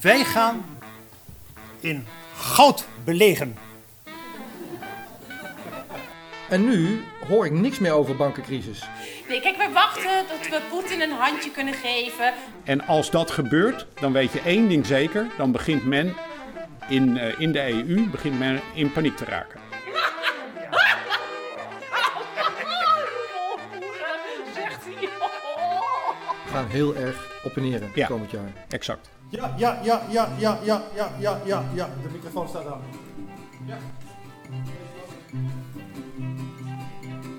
Wij gaan in goud belegen. En nu hoor ik niks meer over bankencrisis. Nee, kijk, we wachten tot we Poetin een handje kunnen geven. En als dat gebeurt, dan weet je één ding zeker. Dan begint men in, eh, in de EU begint men in paniek te raken. Gaan heel erg op en neer Ja. komend jaar. Exact. Ja, ja, ja, ja, ja, ja, ja, ja, ja, ja. De microfoon staat aan. Ja.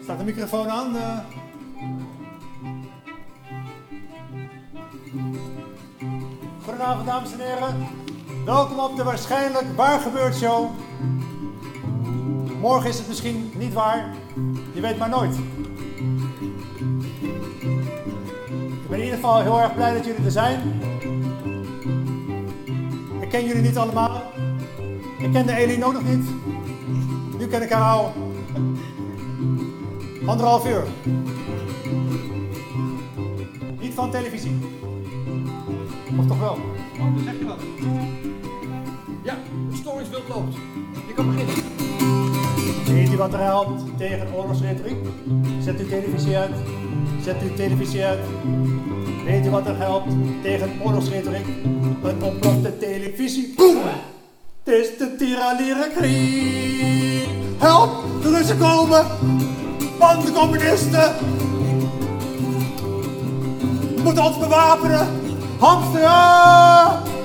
Staat de microfoon aan? eh? Goedenavond, dames en heren. Welkom op de waarschijnlijk waar gebeurd show. Morgen is het misschien niet waar. Je weet maar nooit. Ik ben in ieder geval heel erg blij dat jullie er zijn. Ik ken jullie niet allemaal. Ik ken de Eline nog niet. Nu ken ik haar al. Anderhalf uur. Niet van televisie. Of toch wel? Oh, dan zeg je wat. Ja, het storingsbeeld loopt. Je kan beginnen. Wat er helpt tegen oorlogsretoriek? Zet uw televisie uit. Zet uw televisie uit. Weet u wat er helpt tegen oorlogsretoriek? Een ontplofte televisie. Boem! Het is de tiraniere krieg. Help! De Russen komen! Van de communisten! Moeten ons bewapenen! Hamsteren!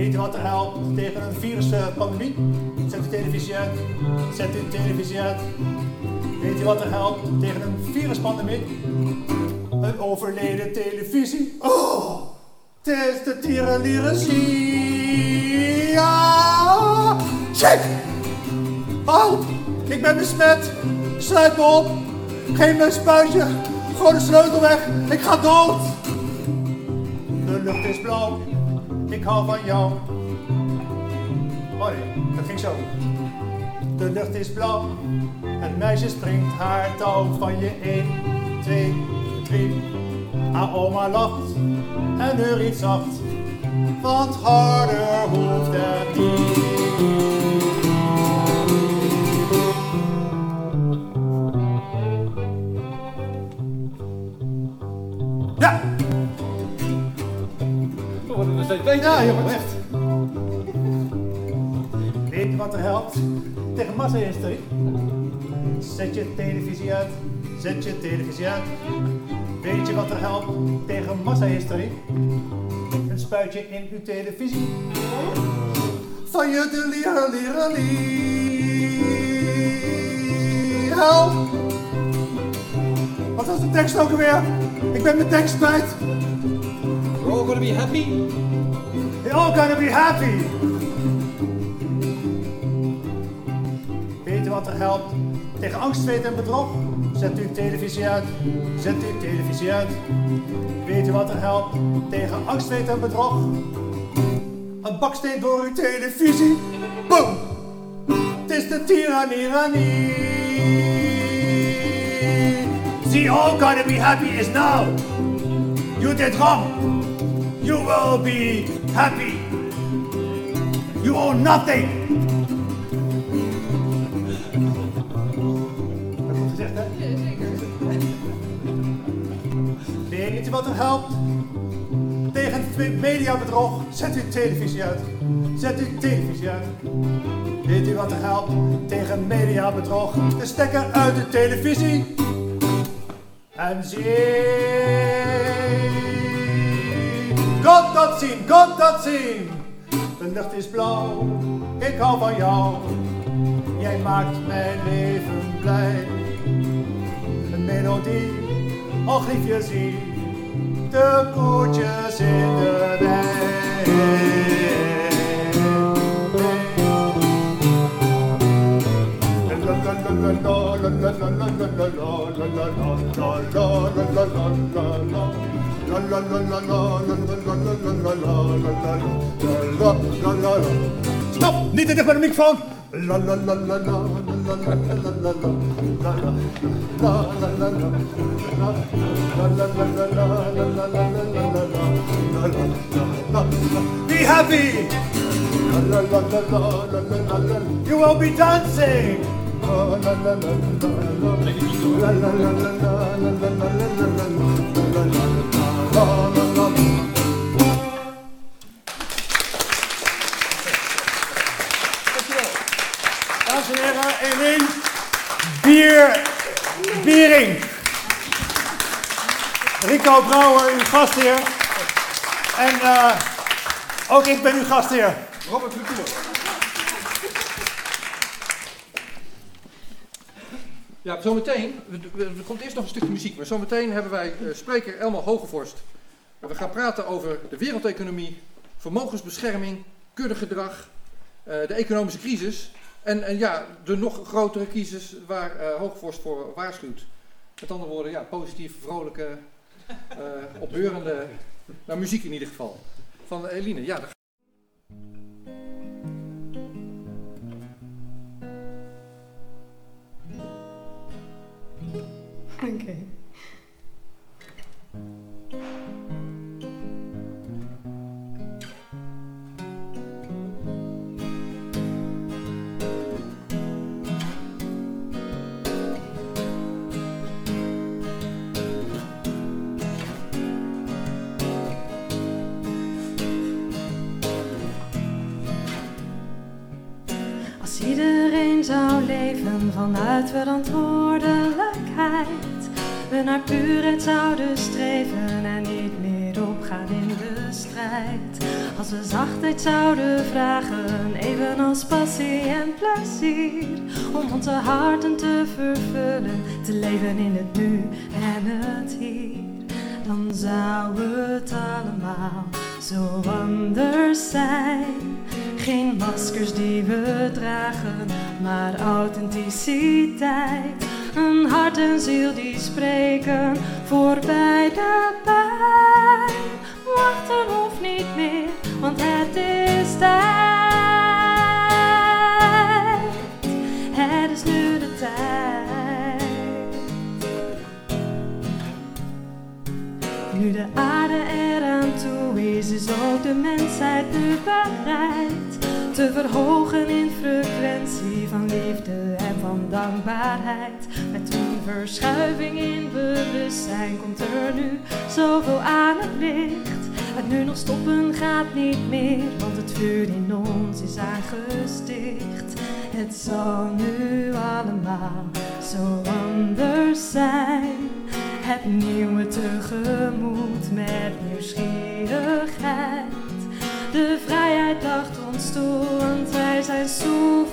Weet u wat er helpt tegen een viruspandemie? Zet uw televisie uit. Zet uw televisie uit. Weet u wat er helpt tegen een viruspandemie? Een overleden televisie. Oh, het is de tierenlierenzie. Ja, check. Help, ik ben besmet. Sluit me op. Geef me een spuitje. Gooi de sleutel weg. Ik ga dood. De lucht is blauw. Ik hou van jou. Oh nee, dat ging zo. De lucht is blauw. Het meisje springt haar touw van je 1, 2, 3. Haar oma lacht en neuriet zacht. Want harder hoeft het niet. Ja, er steeds beter. ja jongen, echt. Weet je wat er helpt tegen massa-hysterie? Zet je televisie uit. Zet je televisie uit. Weet je wat er helpt tegen massa-hysterie? Een spuitje in uw televisie. Van je de leren, Help! Wat was de tekst ook alweer? Ik ben mijn tekst kwijt. We're all gonna be happy. They're all gonna be happy. Weet u wat er helpt tegen angst, zweet en bedrog? Zet uw televisie uit. Zet uw televisie uit. Weet u wat er helpt tegen angst, zweet en bedrog? Een baksteen door uw televisie. Boom! Het is de tiraniranie. The all gonna be happy is now. You did wrong. You will be happy. You owe nothing. Dat goed gezegd, hè? Weet je wat er helpt? Tegen het mediabedrog, zet uw televisie uit. Zet uw televisie uit. Weet u wat er helpt tegen mediabedrog? De stekker uit de televisie. En zie. God dat zien, God dat zien. De lucht is blauw, ik hou van jou. Jij maakt mijn leven blij. Een melodie, och liefje zie. De koetjes in de la Stop! Niet in de microfoon! Be happy! You will be dancing! Dames en heren, Eline Bier, Biering. Rico Brouwer, uw gastheer. En eh, ook ik ben uw gastheer. Robert Verkoer. Ja, zometeen, er komt eerst nog een stukje muziek, maar zometeen hebben wij eh, spreker Elmar Hogevorst. We gaan praten over de wereldeconomie, vermogensbescherming, kuddegedrag, eh, de economische crisis en, en ja, de nog grotere crisis waar eh Hogevorst voor waarschuwt. Met andere woorden, ja, positief, vrolijke, eh opbeurende, nou, muziek in ieder geval. Van Eline, ja, Oké. Als iedereen zou leven vanuit verantwoordelijkheid, we naar puurheid zouden streven en niet meer opgaan in de strijd. Als we zachtheid zouden vragen, evenals passie en plezier, om onze harten te vervullen, te leven in het nu en het hier dan zou het allemaal zo anders zijn. Geen maskers die we dragen, maar authenticiteit. Een hart en ziel die spreken voorbij de pijn. Wachten hoeft niet meer, want het is tijd. Het is nu de tijd. Nu de aarde eraan toe is, is ook de mensheid nu bereid te verhogen in frequentie van liefde en van dankbaarheid. Met een verschuiving in bewustzijn komt er nu zoveel aan het licht. Het nu nog stoppen gaat niet meer, want het vuur in ons is aangesticht. Het zal nu allemaal zo anders zijn. Het nieuwe tegemoet met nieuwsgierigheid. De vrijheid lacht ons toe, want wij zijn soeverein.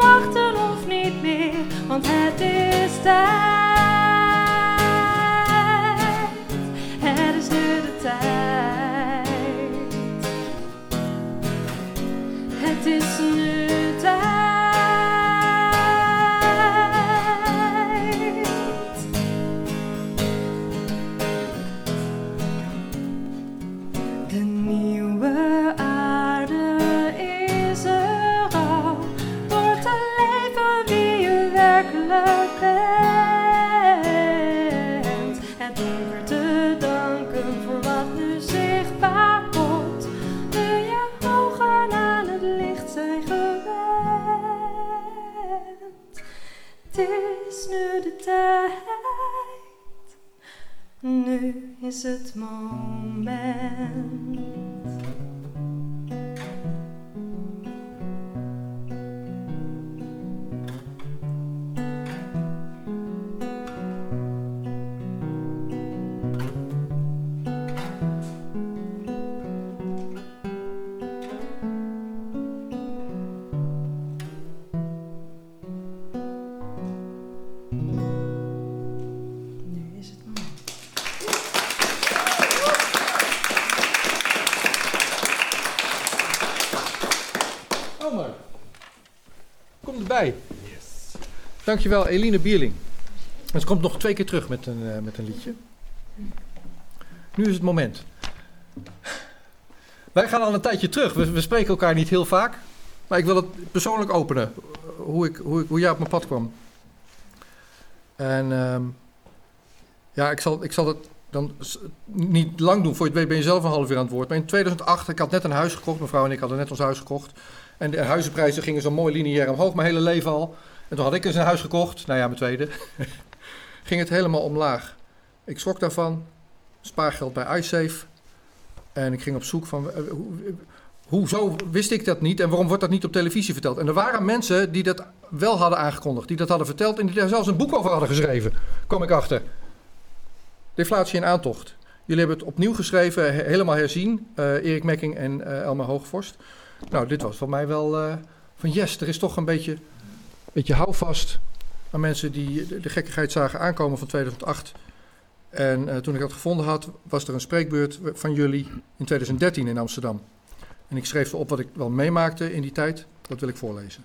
Wachten hoeft niet meer, want het is tijd. Het is nu de tijd. Het is Nu is het moment. Dankjewel, Eline Bierling. Ze komt nog twee keer terug met een, eh, met een liedje. Nu is het moment. Wij gaan al een tijdje terug. We, spreken elkaar niet heel vaak. Maar ik wil het persoonlijk openen. Hoe, ik, hoe, ik, hoe jij op mijn pad kwam. En ehm, ja, ik zal, ik zal het dan niet lang doen. Voor je het weet ben je zelf een half uur aan het woord. Maar in 2008, ik had net een huis gekocht. Mevrouw en ik hadden net ons huis gekocht. En de huizenprijzen gingen zo mooi lineair omhoog, mijn hele leven al. En toen had ik eens een huis gekocht. Nou ja, mijn tweede. ging het helemaal omlaag. Ik schrok daarvan. Spaargeld bij iSafe. En ik ging op zoek van... eh, hoe, hoezo wist ik dat niet en waarom wordt dat niet op televisie verteld? En er waren mensen die dat wel hadden aangekondigd, die dat hadden verteld en die daar zelfs een boek over hadden geschreven. Kom ik achter. Deflatie in aantocht. Jullie hebben het opnieuw geschreven, he- helemaal herzien. eh, Erik Mekking en eh Elma Hoogvorst. Nou, dit was voor mij wel eh, van yes, er is toch een beetje, beetje houvast aan mensen die de, gekkigheid zagen aankomen van 2008. En eh, toen ik dat gevonden had, was er een spreekbeurt van jullie in 2013 in Amsterdam. En ik schreef erop wat ik wel meemaakte in die tijd. Dat wil ik voorlezen.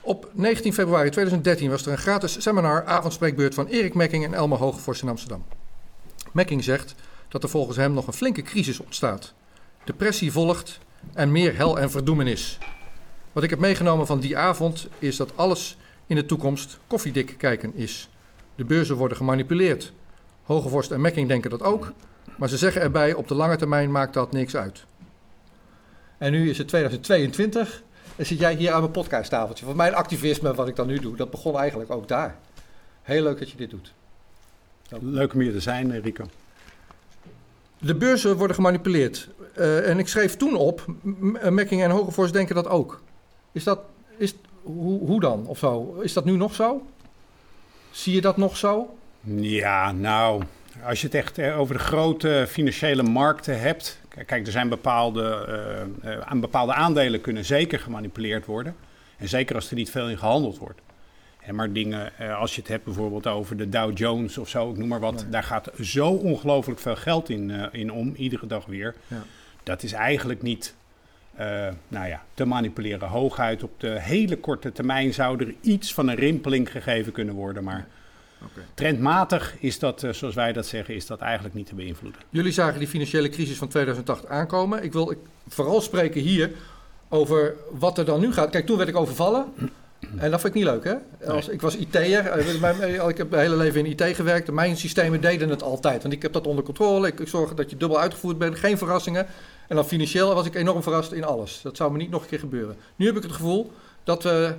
Op 19 februari 2013 was er een gratis seminar avondspreekbeurt van Erik Mekking en Elma Hogevorst in Amsterdam. Mekking zegt dat er volgens hem nog een flinke crisis ontstaat. Depressie volgt en meer hel en verdoemenis. Wat ik heb meegenomen van die avond is dat alles in de toekomst koffiedik kijken is. De beurzen worden gemanipuleerd. Hogevorst en Mekking denken dat ook, maar ze zeggen erbij op de lange termijn maakt dat niks uit. En nu is het 2022 en zit jij hier aan mijn podcasttafeltje. Want mijn activisme, wat ik dan nu doe, dat begon eigenlijk ook daar. Heel leuk dat je dit doet. Leuk om hier te zijn, Rico. De beurzen worden gemanipuleerd. Eh, en ik schreef toen op, Mekking en Hogevorst denken dat ook. Is dat, is, hoe, hoe dan of zo? Is dat nu nog zo? Zie je dat nog zo? Ja, nou, als je het echt eh, over de grote financiële markten hebt. Kijk, er zijn bepaalde, eh, aan bepaalde aandelen kunnen zeker gemanipuleerd worden. En zeker als er niet veel in gehandeld wordt. En maar dingen, als je het hebt bijvoorbeeld over de Dow Jones of zo, ik noem maar wat. Daar gaat zo ongelooflijk veel geld in, in om, iedere dag weer. Ja. Dat is eigenlijk niet nou ja, te manipuleren. Hooguit op de hele korte termijn zou er iets van een rimpeling gegeven kunnen worden. Maar trendmatig is dat, eh, zoals wij dat zeggen, is dat eigenlijk niet te beïnvloeden. Jullie zagen die financiële crisis van 2008 aankomen. Ik wil ik, vooral spreken hier over wat er dan nu gaat. Kijk, toen werd ik overvallen. En dat vond ik niet leuk, hè? Als, ik was IT'er. eh, eh, Ik heb mijn hele leven in IT gewerkt. Mijn systemen deden het altijd. Want ik heb dat onder controle. Ik, ik zorg dat je dubbel uitgevoerd bent. Geen verrassingen. En dan financieel was ik enorm verrast in alles. Dat zou me niet nog een keer gebeuren. Nu heb ik het gevoel dat, we,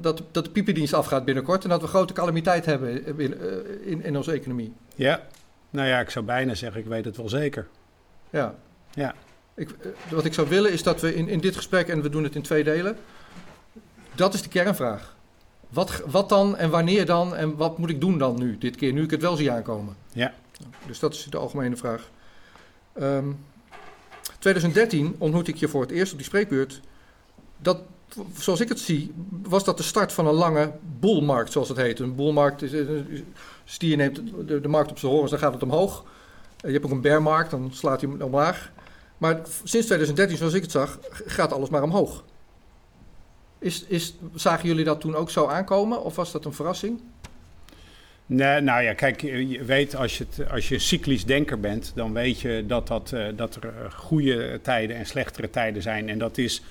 dat, dat de piependienst afgaat binnenkort. En dat we grote calamiteit hebben in, eh, in, in onze economie. Ja, nou ja, ik zou bijna zeggen, ik weet het wel zeker. Ja. Ja. Ik, eh, wat ik zou willen is dat we in, in dit gesprek, en we doen het in twee delen, dat is de kernvraag. Wat, wat dan en wanneer dan en wat moet ik doen dan nu, dit keer, nu ik het wel zie aankomen? Ja. Dus dat is de algemene vraag. Ehm 2013 ontmoette ik je voor het eerst op die spreekbeurt. Dat, zoals ik het zie, was dat de start van een lange boelmarkt, zoals het heet. Een boelmarkt is, stier neemt de, de markt op zijn horens, dan gaat het omhoog. Eh, Je hebt ook een bearmarkt, dan slaat hij omlaag. Maar sinds 2013, zoals ik het zag, gaat alles maar omhoog. Is, is, zagen jullie dat toen ook zo aankomen of was dat een verrassing? Nou ja, kijk, je weet als je, als je cyclisch denker bent, dan weet je dat, dat, eh, dat er eh, goede tijden en slechtere tijden zijn. En dat is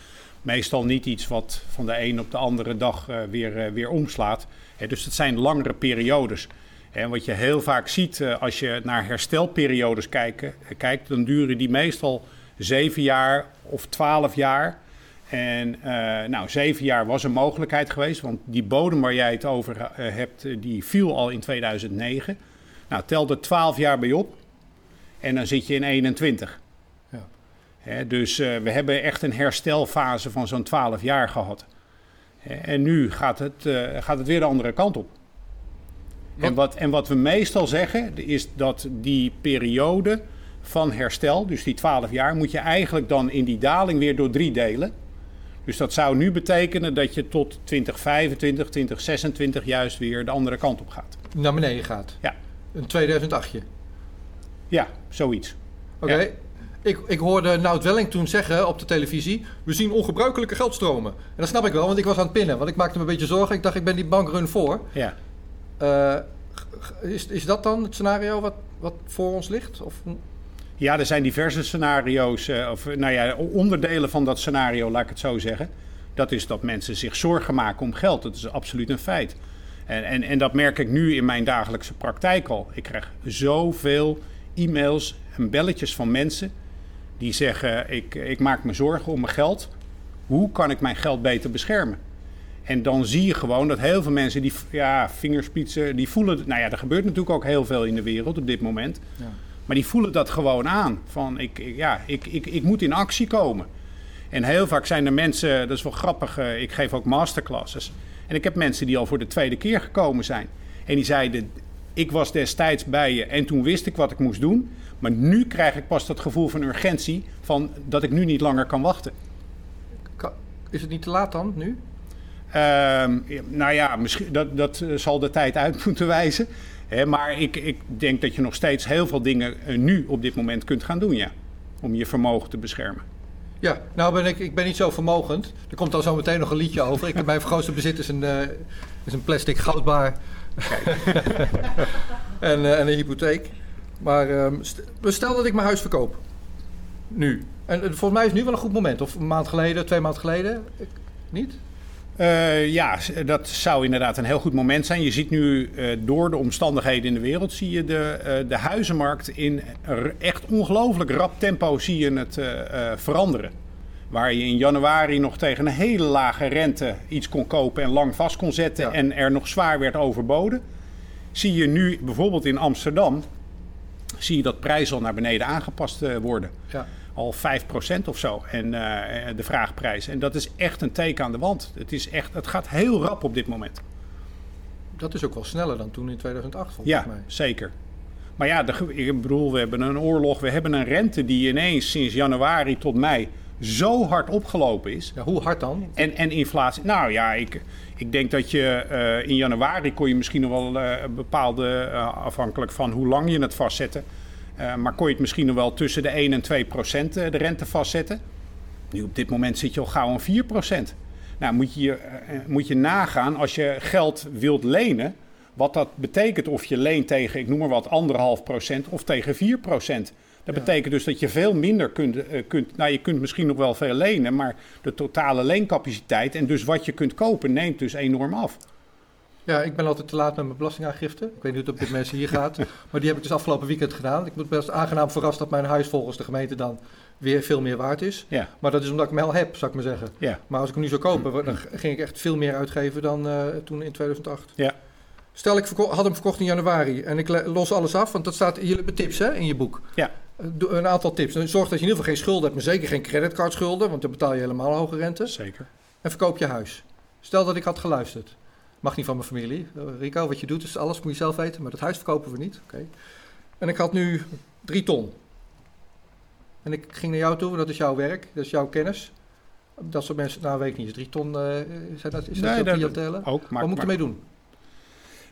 meestal niet iets wat van de een op de andere dag eh, weer, weer omslaat. Dus het zijn langere periodes. En wat je heel vaak ziet als je naar herstelperiodes kijken, eh, kijkt, dan duren die meestal zeven jaar of twaalf jaar. En eh, nou, zeven jaar was een mogelijkheid geweest, want die bodem waar jij het over eh, hebt, eh, die viel al in 2009. Nou, tel er 12 jaar bij op en dan zit je in 21. Ja. Hè, dus we hebben echt een herstelfase van zo'n 12 jaar gehad. En nu gaat het, gaat het weer de andere kant op. En, wat, en wat we meestal zeggen, is dat die periode van herstel, dus die 12 jaar, moet je eigenlijk dan in die daling weer door drie delen. Dus dat zou nu betekenen dat je tot 2025, 2026 juist weer de andere kant op gaat. Naar beneden gaat. Ja. Een 2008. Ja, zoiets. Oké. Ja. Ik, ik hoorde Nout Welling toen zeggen op de televisie: We zien ongebruikelijke geldstromen. En dat snap ik wel, want ik was aan het pinnen. Want ik maakte me een beetje zorgen. Ik dacht, ik ben die bankrun voor. Ja. Eh, is, is dat dan het scenario wat, wat voor ons ligt? Of, Ja, er zijn diverse scenario's, eh, of eh, nou ja, onderdelen van dat scenario, laat ik het zo zeggen. Dat is dat mensen zich zorgen maken om geld. Dat is absoluut een feit. En, en, en dat merk ik nu in mijn dagelijkse praktijk al. Ik krijg zoveel e-mails en belletjes van mensen die zeggen: ik, ik maak me zorgen om mijn geld. Hoe kan ik mijn geld beter beschermen? En dan zie je gewoon dat heel veel mensen die ja, vingerspitsen, die voelen. Nou ja, er gebeurt natuurlijk ook heel veel in de wereld op dit moment. Ja. Maar die voelen dat gewoon aan. Van ik, ik- ja, ik, ik, ik moet in actie komen. En heel vaak zijn er mensen, dat is wel grappig, eh, ik geef ook masterclasses. En ik heb mensen die al voor de tweede keer gekomen zijn. En die zeiden, ik was destijds bij je en toen wist ik wat ik moest doen. Maar nu krijg ik pas dat gevoel van urgentie van dat ik nu niet langer kan wachten. Is het niet te laat dan, nu? Ehm, nou ja, misschien, dat, dat eh, zal de tijd uit moeten wijzen. Hè, maar ik, ik denk dat je nog steeds heel veel dingen eh, nu op dit moment kunt gaan doen, ja. Om je vermogen te beschermen. Ja, nou ben ik, ik ben niet zo vermogend. Er komt dan zo meteen nog een liedje over. Ik, mijn grootste bezit is een, eh, is een plastic goudbaar. en, eh, en een hypotheek. Maar ehm, st- stel dat ik mijn huis verkoop. Nu. En volgens mij is nu wel een goed moment. Of een maand geleden, twee maanden geleden. Ik, niet? Eh, ja, dat zou inderdaad een heel goed moment zijn. Je ziet nu eh, door de omstandigheden in de wereld, zie je de, eh, de huizenmarkt in echt ongelooflijk rap tempo zie je het veranderen. Waar je in januari nog tegen een hele lage rente iets kon kopen en lang vast kon zetten Ja. en er nog zwaar werd overboden. Zie je nu bijvoorbeeld in Amsterdam, zie je dat prijzen al naar beneden aangepast worden Ja. Al 5% of zo. En eh, de vraagprijs. En dat is echt een teken aan de wand. Het, is echt, het gaat heel rap op dit moment. Dat is ook wel sneller dan toen in 2008 volgens Ja, mij. zeker. Maar ja, de, ik bedoel, we hebben een oorlog. We hebben een rente die ineens sinds januari tot mei zo hard opgelopen is. Ja, hoe hard dan? En, en inflatie. Nou ja, ik, ik denk dat je eh, in januari kon je misschien nog wel eh, bepaalde, afhankelijk van hoe lang je het vastzette. Eh, maar kon je het misschien nog wel tussen de 1 en 2 procent eh, de rente vastzetten. Nu op dit moment zit je al gauw aan 4 procent. Nou moet je, eh, moet je nagaan als je geld wilt lenen. Wat dat betekent of je leent tegen, ik noem maar wat, anderhalf procent of tegen 4 procent. Dat Ja. betekent dus dat je veel minder kunt, kunt. Nou, je kunt misschien nog wel veel lenen, maar de totale leencapaciteit en dus wat je kunt kopen neemt dus enorm af. Ja, ik ben altijd te laat met mijn belastingaangifte. Ik weet niet hoe het op dit mensen hier gaat. Maar die heb ik dus afgelopen weekend gedaan. Ik ben best aangenaam verrast dat mijn huis volgens de gemeente dan weer veel meer waard is. Ja, Maar dat is omdat ik hem al heb, zou ik maar zeggen. ja, Maar als ik hem nu zou kopen, dan ging ik echt veel meer uitgeven dan eh, toen in 2008. ja. Stel, ik had hem verkocht in januari en ik los alles af, want dat staat jullie hebben tips hè, in je boek. Ja. Eh, Een aantal tips. Zorg dat je in ieder geval geen schulden hebt, maar zeker geen creditcardschulden, want dan betaal je helemaal hoge rente. Zeker. En verkoop je huis. Stel dat ik had geluisterd. Mag niet van mijn familie. Rico, wat je doet is alles, moet je zelf weten. Maar dat huis verkopen we niet. Oké. En ik had nu drie ton. En ik ging naar jou toe, dat is jouw werk, dat is jouw kennis. Dat soort mensen, nou weet ik niet, drie ton, zijn dat, is dat Nee, zo dat- cliëntelen? Ook, maar, Wat moet ik maar- ermee doen?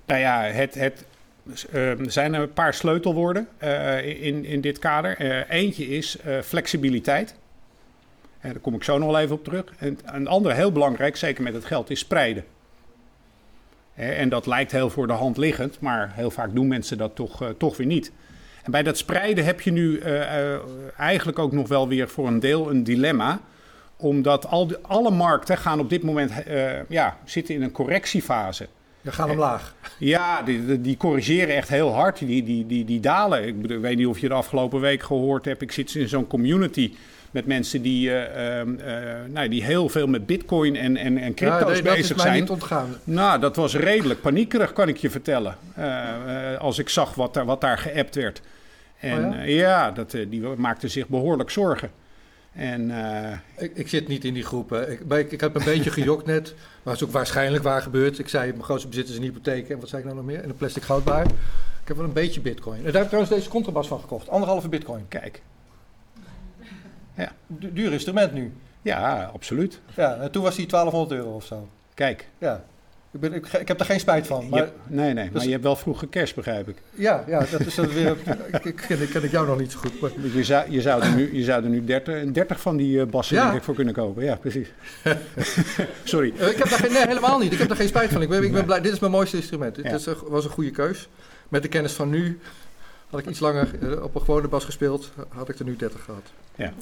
Nou ja, het, het, eh, er zijn een paar sleutelwoorden eh, in, in dit kader. Eh, eentje is flexibiliteit. En daar kom ik zo nog wel even op terug. En een andere heel belangrijk, zeker met het geld, is spreiden. En dat lijkt heel voor de hand liggend, maar heel vaak doen mensen dat toch, eh, toch weer niet. En bij dat spreiden heb je nu eh, eh, eigenlijk ook nog wel weer voor een deel een dilemma. Omdat al alle markten gaan op dit moment ja, zitten in een correctiefase. Ja, gaan omlaag. Ja, die, die- corrigeren echt heel hard. Die, die, die, die dalen. Ik weet niet of je de afgelopen week gehoord hebt. Ik zit in zo'n community met mensen die, eh, ehm, eh, nou, die heel veel met bitcoin en, en, en crypto's nee, dat is bezig zijn. niet ontgaan. Nou, dat was redelijk paniekerig, kan ik je vertellen. Eh, als ik zag wat daar, wat daar geappt werd. En Oh ja? ja, dat, die maakte zich behoorlijk zorgen. En Ik, ik zit niet in die groepen. Ik, ik heb een beetje gejokt net. Maar het is ook waarschijnlijk waar gebeurd. Ik zei, mijn grootste bezit is een hypotheek. En wat zei ik nou nog meer? En een plastic goudbaar. Ik heb wel een beetje bitcoin. En daar heb ik trouwens deze contrabas van gekocht. Anderhalve bitcoin. kijk, Du- duur instrument nu. ja, absoluut. Ja, en toen was die 1200 euro of zo. Kijk, Ja. Ik, ben, ik, ik heb er geen spijt van. Maar nee, nee, maar dus- je hebt wel vroeg kerst, begrijp ik. ja, ja, dat is dan weer... ik, ik, ken, ik ken ik jou nog niet zo goed. Maar, Je zou, je zou er nu, je zou er nu 30, 30 van die eh, bassen Ja. voor kunnen kopen. Ja, precies. Sorry. Eh, ik heb daar geen, nee, helemaal niet. Ik heb daar geen spijt van. Ik ben, ik ben blij. Dit is mijn mooiste instrument. Dit Ja. is was een goede keus. Met de kennis van nu Had ik iets langer eh, op een gewone bas gespeeld, had ik er nu 30 gehad. Ja.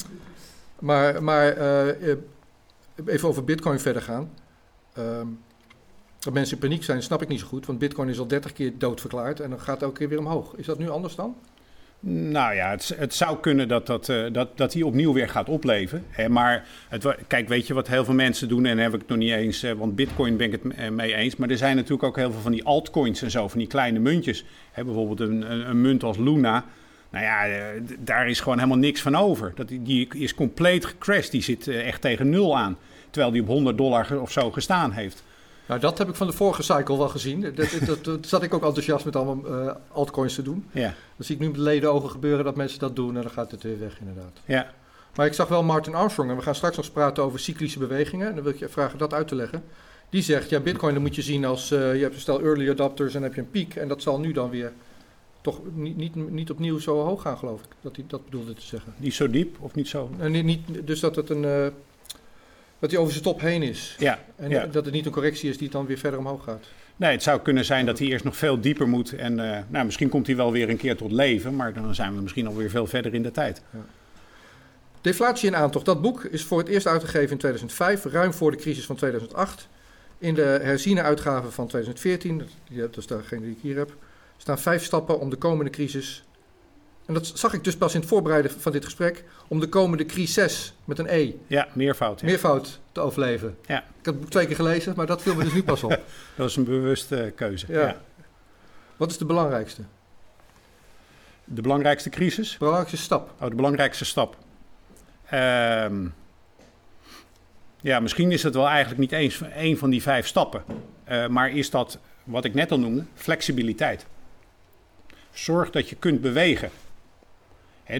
Maar, maar eh, eh, even over bitcoin verder gaan. Ehm, dat mensen in paniek zijn, snap ik niet zo goed. Want bitcoin is al 30 keer doodverklaard en dan gaat het elke keer weer omhoog. Is dat nu anders dan? Nou ja, het, het zou kunnen dat, dat, eh, dat, dat hij opnieuw weer gaat opleven. Hè, maar het, kijk, weet je wat heel veel mensen doen? En daar heb ik het nog niet eens, want Bitcoin ben ik het mee eens. Maar er zijn natuurlijk ook heel veel van die altcoins en zo, van die kleine muntjes. Hè, bijvoorbeeld een, een, een munt als Luna. Nou ja, eh, daar is gewoon helemaal niks van over. Dat, die- is compleet gecrashed. Die zit eh, echt tegen nul aan. Terwijl die op 100 dollar of zo gestaan heeft. Nou, dat heb ik van de vorige cycle wel gezien. Dat, dat, zat ik ook enthousiast met allemaal eh, altcoins te doen. Ja, Dan zie ik nu met ledenogen gebeuren dat mensen dat doen en dan gaat het weer weg inderdaad. ja. Maar ik zag wel Martin Armstrong, en we gaan straks nog eens praten over cyclische bewegingen. En dan wil ik je vragen dat uit te leggen. Die zegt, ja, bitcoin dan moet je zien als, je hebt een stel early adopters en dan heb je een piek. En dat zal nu dan weer toch niet, niet, niet opnieuw zo hoog gaan, geloof ik. Dat hij dat bedoelde te zeggen. Niet zo diep of niet zo? En niet, niet, dus dat het een, eh, dat hij over zijn top heen is. Ja, En ja. dat het niet een correctie is die dan weer verder omhoog gaat. Nee, het zou kunnen zijn dat hij eerst nog veel dieper moet. En eh, nou, misschien komt hij wel weer een keer tot leven. Maar dan zijn we misschien alweer veel verder in de tijd. Deflatie in aantocht. Dat boek is voor het eerst uitgegeven in 2005, ruim voor de crisis van 2008. In de herziene uitgave van 2014, dat- die- dat is degene die ik hier heb, staan vijf stappen om de komende crisis. En dat zag ik dus pas in het voorbereiden van dit gesprek. Om de komende crisis met een E, Ja, meervoud. Ja. meervoud, te overleven. Ja. Ik had het boek twee keer gelezen, maar dat viel me dus nu pas op. Dat is een bewuste keuze. Ja. Ja. Wat is de belangrijkste? De belangrijkste crisis? De belangrijkste stap? Oh, de belangrijkste stap. Ehm, ja, misschien is het wel eigenlijk niet eens één van die vijf stappen. Eh, maar is dat, wat ik net al noemde, flexibiliteit. Zorg dat je kunt bewegen.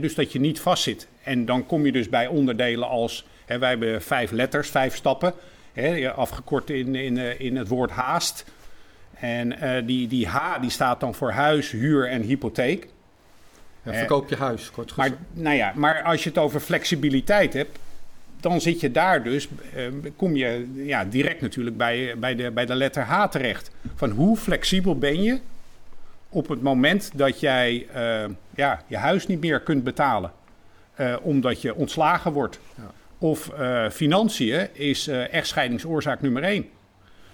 Dus dat je niet vastzit. En dan kom je dus bij onderdelen als... Hè, wij hebben vijf letters, vijf stappen. Afgekort in, in, eh, in het woord haast. En eh, die, die H die staat dan voor huis, huur en hypotheek. Ja, verkoop je huis, kort Maar, gezegd. nou ja, maar als je het over flexibiliteit hebt, dan zit je daar dus, eh, kom je ja, direct natuurlijk bij, bij, de, bij de letter H terecht. Van hoe flexibel ben je op het moment dat jij eh, ja, je huis niet meer kunt betalen, eh, omdat je ontslagen wordt. Ja. Of eh, financiën is echtscheidingsoorzaak nummer één.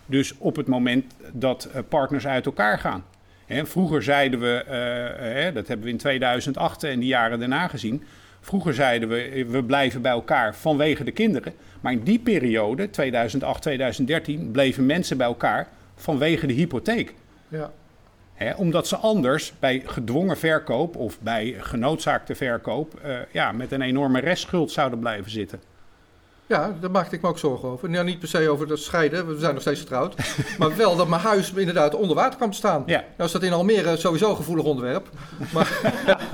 Dus op het moment dat partners uit elkaar gaan. Hè, vroeger zeiden we, eh, dat hebben we in 2008 en die jaren daarna gezien. Vroeger zeiden we, we blijven bij elkaar vanwege de kinderen. Maar in die periode, 2008, 2013, bleven mensen bij elkaar vanwege de hypotheek. Ja. Omdat ze anders bij gedwongen verkoop of bij genoodzaakte verkoop eh, ja, met een enorme restschuld zouden blijven zitten. Ja, daar maakte ik me ook zorgen over. Nou, niet per se over dat scheiden, we zijn nog steeds getrouwd. maar wel dat mijn huis inderdaad onder water kwam te staan. Ja. Nou is dat in Almere sowieso een gevoelig onderwerp. Maar,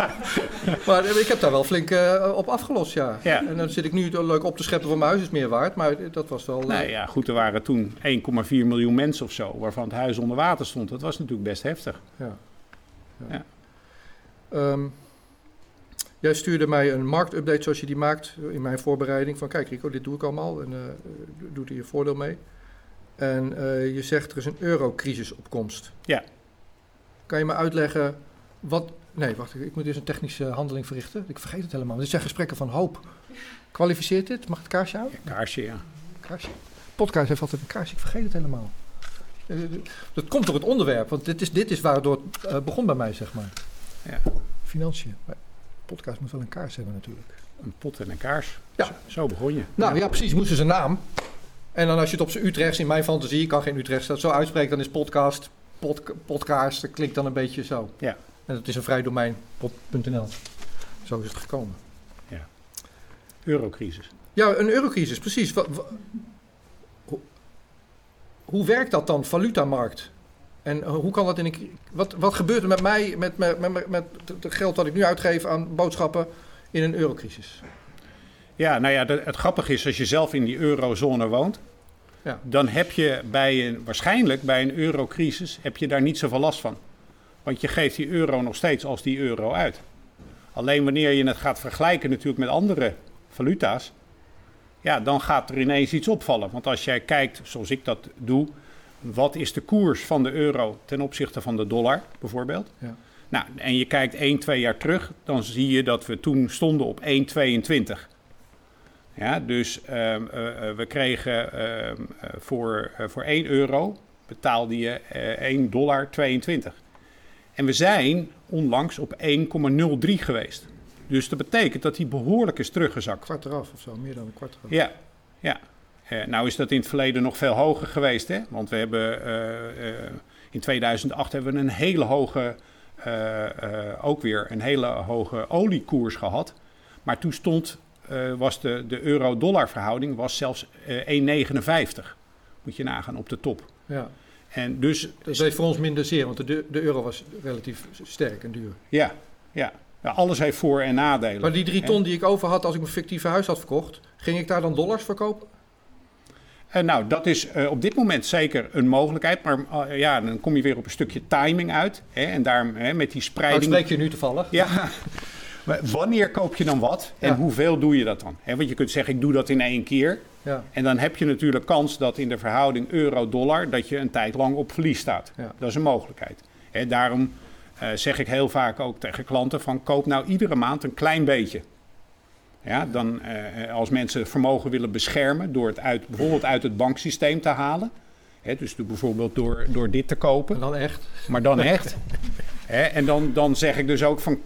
maar ik heb daar wel flink eh, op afgelost, ja. Ja. En dan zit ik nu leuk op te scheppen van mijn huis is meer waard. Maar dat was wel... eh, Nou ja, goed, er waren toen 1,4 miljoen mensen of zo, waarvan het huis onder water stond. Dat was natuurlijk best heftig. Ja. Ja. Ja. Ehm, jij stuurde mij een marktupdate zoals je die maakt in mijn voorbereiding. Van kijk Rico, dit doe ik allemaal en eh doe er je voordeel mee. En eh, je zegt er is een eurocrisis op komst. Ja. Kan je me uitleggen wat... Nee, wacht, ik moet eerst een technische handeling verrichten. Ik vergeet het helemaal. Dit zijn gesprekken van hoop. Kwalificeert dit? Mag het kaarsje aan? Kaarsje, ja. Kaarsje. Podcast heeft altijd een kaarsje. Ik vergeet het helemaal. Eh, Dat komt door het onderwerp, want dit is, dit is waardoor het eh, begon bij mij, zeg maar. Ja. Financiën. Podcast moet wel een kaars hebben natuurlijk. Een pot en een kaars. Ja. Zo, zo begon je. Nou ja, precies. Moesten ze een naam. En dan als je het op zijn Utrechts, in mijn fantasie, ik kan geen Utrechts, dat zo uitspreekt, dan is podcast, pod, podcast, dat klinkt dan een beetje zo. Ja. En dat is een vrij domein, pod.nl. Zo is het gekomen. Eurocrisis. Ja, een eurocrisis, precies. Hoe, hoe werkt dat dan, valutamarkt? En eh, hoe kan dat in een... Wat, wat gebeurt er met mij, met, met, met, met het geld dat ik nu uitgeef aan boodschappen in een eurocrisis? Ja, nou ja, het grappige is, als je zelf in die eurozone woont, Ja. dan heb je bij een, waarschijnlijk bij een eurocrisis, heb je daar niet zoveel last van. Want je geeft die euro nog steeds als die euro uit. Alleen wanneer je het gaat vergelijken natuurlijk met andere valuta's, ja, dan gaat er ineens iets opvallen. Want als jij kijkt, zoals ik dat doe, wat is de koers van de euro ten opzichte van de dollar bijvoorbeeld? Ja. Nou, en je kijkt 1, 2 jaar terug, dan zie je dat we toen stonden op 1,22. Ja, dus ehm, eh, eh, we kregen ehm, eh, voor, voor 1 euro betaalde je eh 1 dollar 22. En we zijn onlangs op 1,03 geweest. Dus dat betekent dat die behoorlijk is teruggezakt. Kwart eraf of zo, meer dan een kwart eraf. Ja, ja. Eh, nou is dat in het verleden nog veel hoger geweest, hè? Want we hebben eh, eh, in 2008 hebben we een hele hoge, ook weer een hele hoge oliekoers gehad. Maar toen stond, was de, de euro-dollar verhouding was zelfs eh 1,59. Moet je nagaan op de top. Ja. En dus Dat heeft voor ons minder zeer, want de, de euro was relatief sterk en duur. ja, ja. Ja, alles heeft voor- en nadelen. Maar die drie ton die ik over had als ik mijn fictieve huis had verkocht, ging ik daar dan dollars verkopen? Eh, nou, dat is eh, op dit moment zeker een mogelijkheid. Maar eh, ja, dan kom je weer op een stukje timing uit. Hè, en daarom hè, met die Nou, spreiding. spreek je nu toevallig. Ja, maar wanneer koop je dan wat en Ja. hoeveel doe je dat dan? Want je kunt zeggen, ik doe dat in één keer. Ja. En dan heb je natuurlijk kans dat in de verhouding euro-dollar... dat je een tijd lang op verlies staat. Ja. Dat is een mogelijkheid. Hè, daarom zeg ik heel vaak ook tegen klanten van... koop nou iedere maand een klein beetje. Ja, dan, eh, als mensen vermogen willen beschermen... door het uit, bijvoorbeeld uit het banksysteem te halen... Hè, dus bijvoorbeeld door, door dit te kopen En dan echt. maar dan echt. Hè, en dan, dan zeg ik dus ook van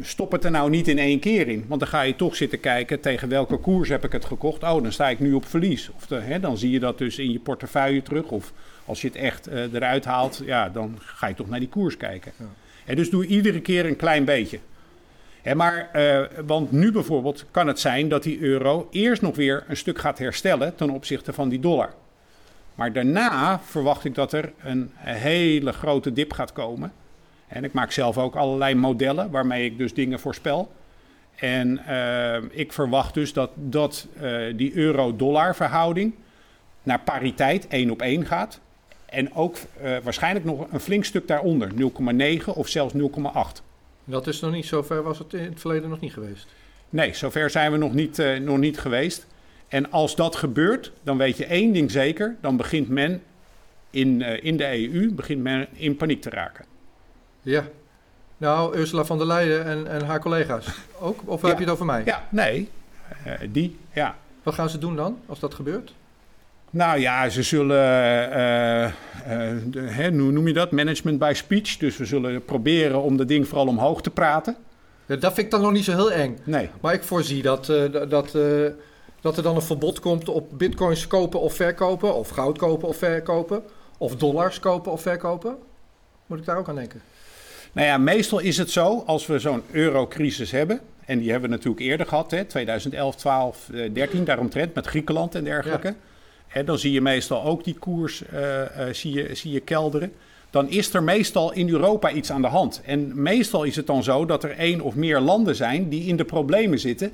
stop het er nou niet in één keer in. Want dan ga je toch zitten kijken tegen welke koers heb ik het gekocht. Oh, dan sta ik nu op verlies. Of de, hè, dan zie je dat dus in je portefeuille terug. Of als je het echt eh, eruit haalt, ja, dan ga je toch naar die koers kijken. Ja. En dus doe iedere keer een klein beetje. Hè, maar, eh, want nu bijvoorbeeld kan het zijn dat die euro eerst nog weer een stuk gaat herstellen ten opzichte van die dollar. Maar daarna verwacht ik dat er een hele grote dip gaat komen. En ik maak zelf ook allerlei modellen waarmee ik dus dingen voorspel. En eh, ik verwacht dus dat, dat eh, die euro-dollar verhouding naar pariteit 1 op 1 gaat. En ook waarschijnlijk nog een flink stuk daaronder, 0,9 of zelfs 0,8. Dat is nog niet zo ver, was het in het verleden nog niet geweest. Nee, zover zijn we nog niet, eh, nog niet geweest. En als dat gebeurt, dan weet je één ding zeker. Dan begint men in, eh, in de EU begint men in paniek te raken. Ja. Nou, Ursula van der Leyen en, en haar collega's ook? Of Ja. heb je het over mij? Ja, nee, eh, die, ja. Wat gaan ze doen dan, als dat gebeurt? Nou ja, ze zullen, de- hè, hoe noem je dat? Management by speech. Dus we zullen proberen om dat ding vooral omhoog te praten. Dat vind ik dan nog niet zo heel eng. Nee, Maar ik voorzie dat, eh, dat, dat er dan een verbod komt op bitcoins kopen of verkopen, of goud kopen of verkopen, of dollars kopen of verkopen. Moet ik daar ook aan denken? Nou ja, meestal is het zo, als we zo'n eurocrisis hebben, en die hebben we natuurlijk eerder gehad, hè, 2011, 12, eh, 13, daaromtrent met Griekenland en dergelijke. Hè, dan zie je meestal ook die koers eh, eh, zie je, zie je kelderen. Dan is er meestal in Europa iets aan de hand. En meestal is het dan zo dat er één of meer landen zijn die in de problemen zitten.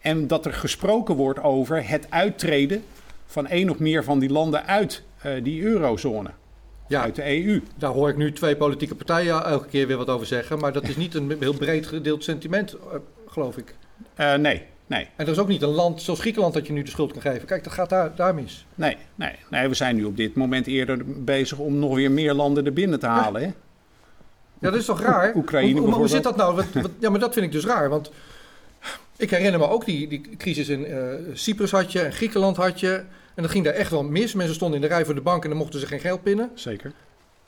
En dat er gesproken wordt over het uittreden van één of meer van die landen uit eh, die eurozone, Ja, uit de EU. daar hoor ik nu twee politieke partijen elke keer weer wat over zeggen, maar dat is niet een heel breed gedeeld sentiment, geloof ik. Eh, nee, nee. En er is ook niet een land zoals Griekenland dat je nu de schuld kan geven. Kijk, dat gaat daar, daar mis. Nee, nee, nee, we zijn nu op dit moment eerder bezig om nog weer meer landen er binnen te halen. Hè? Ja, dat is toch raar? Oekraïne hoe, hoe, zit dat nou? Wat, wat- ja, maar dat vind ik dus raar. Want ik herinner me ook die, die crisis in eh, Cyprus had je en Griekenland had je. En dat ging daar echt wel mis. Mensen stonden in de rij voor de bank en dan mochten ze geen geld pinnen. Zeker.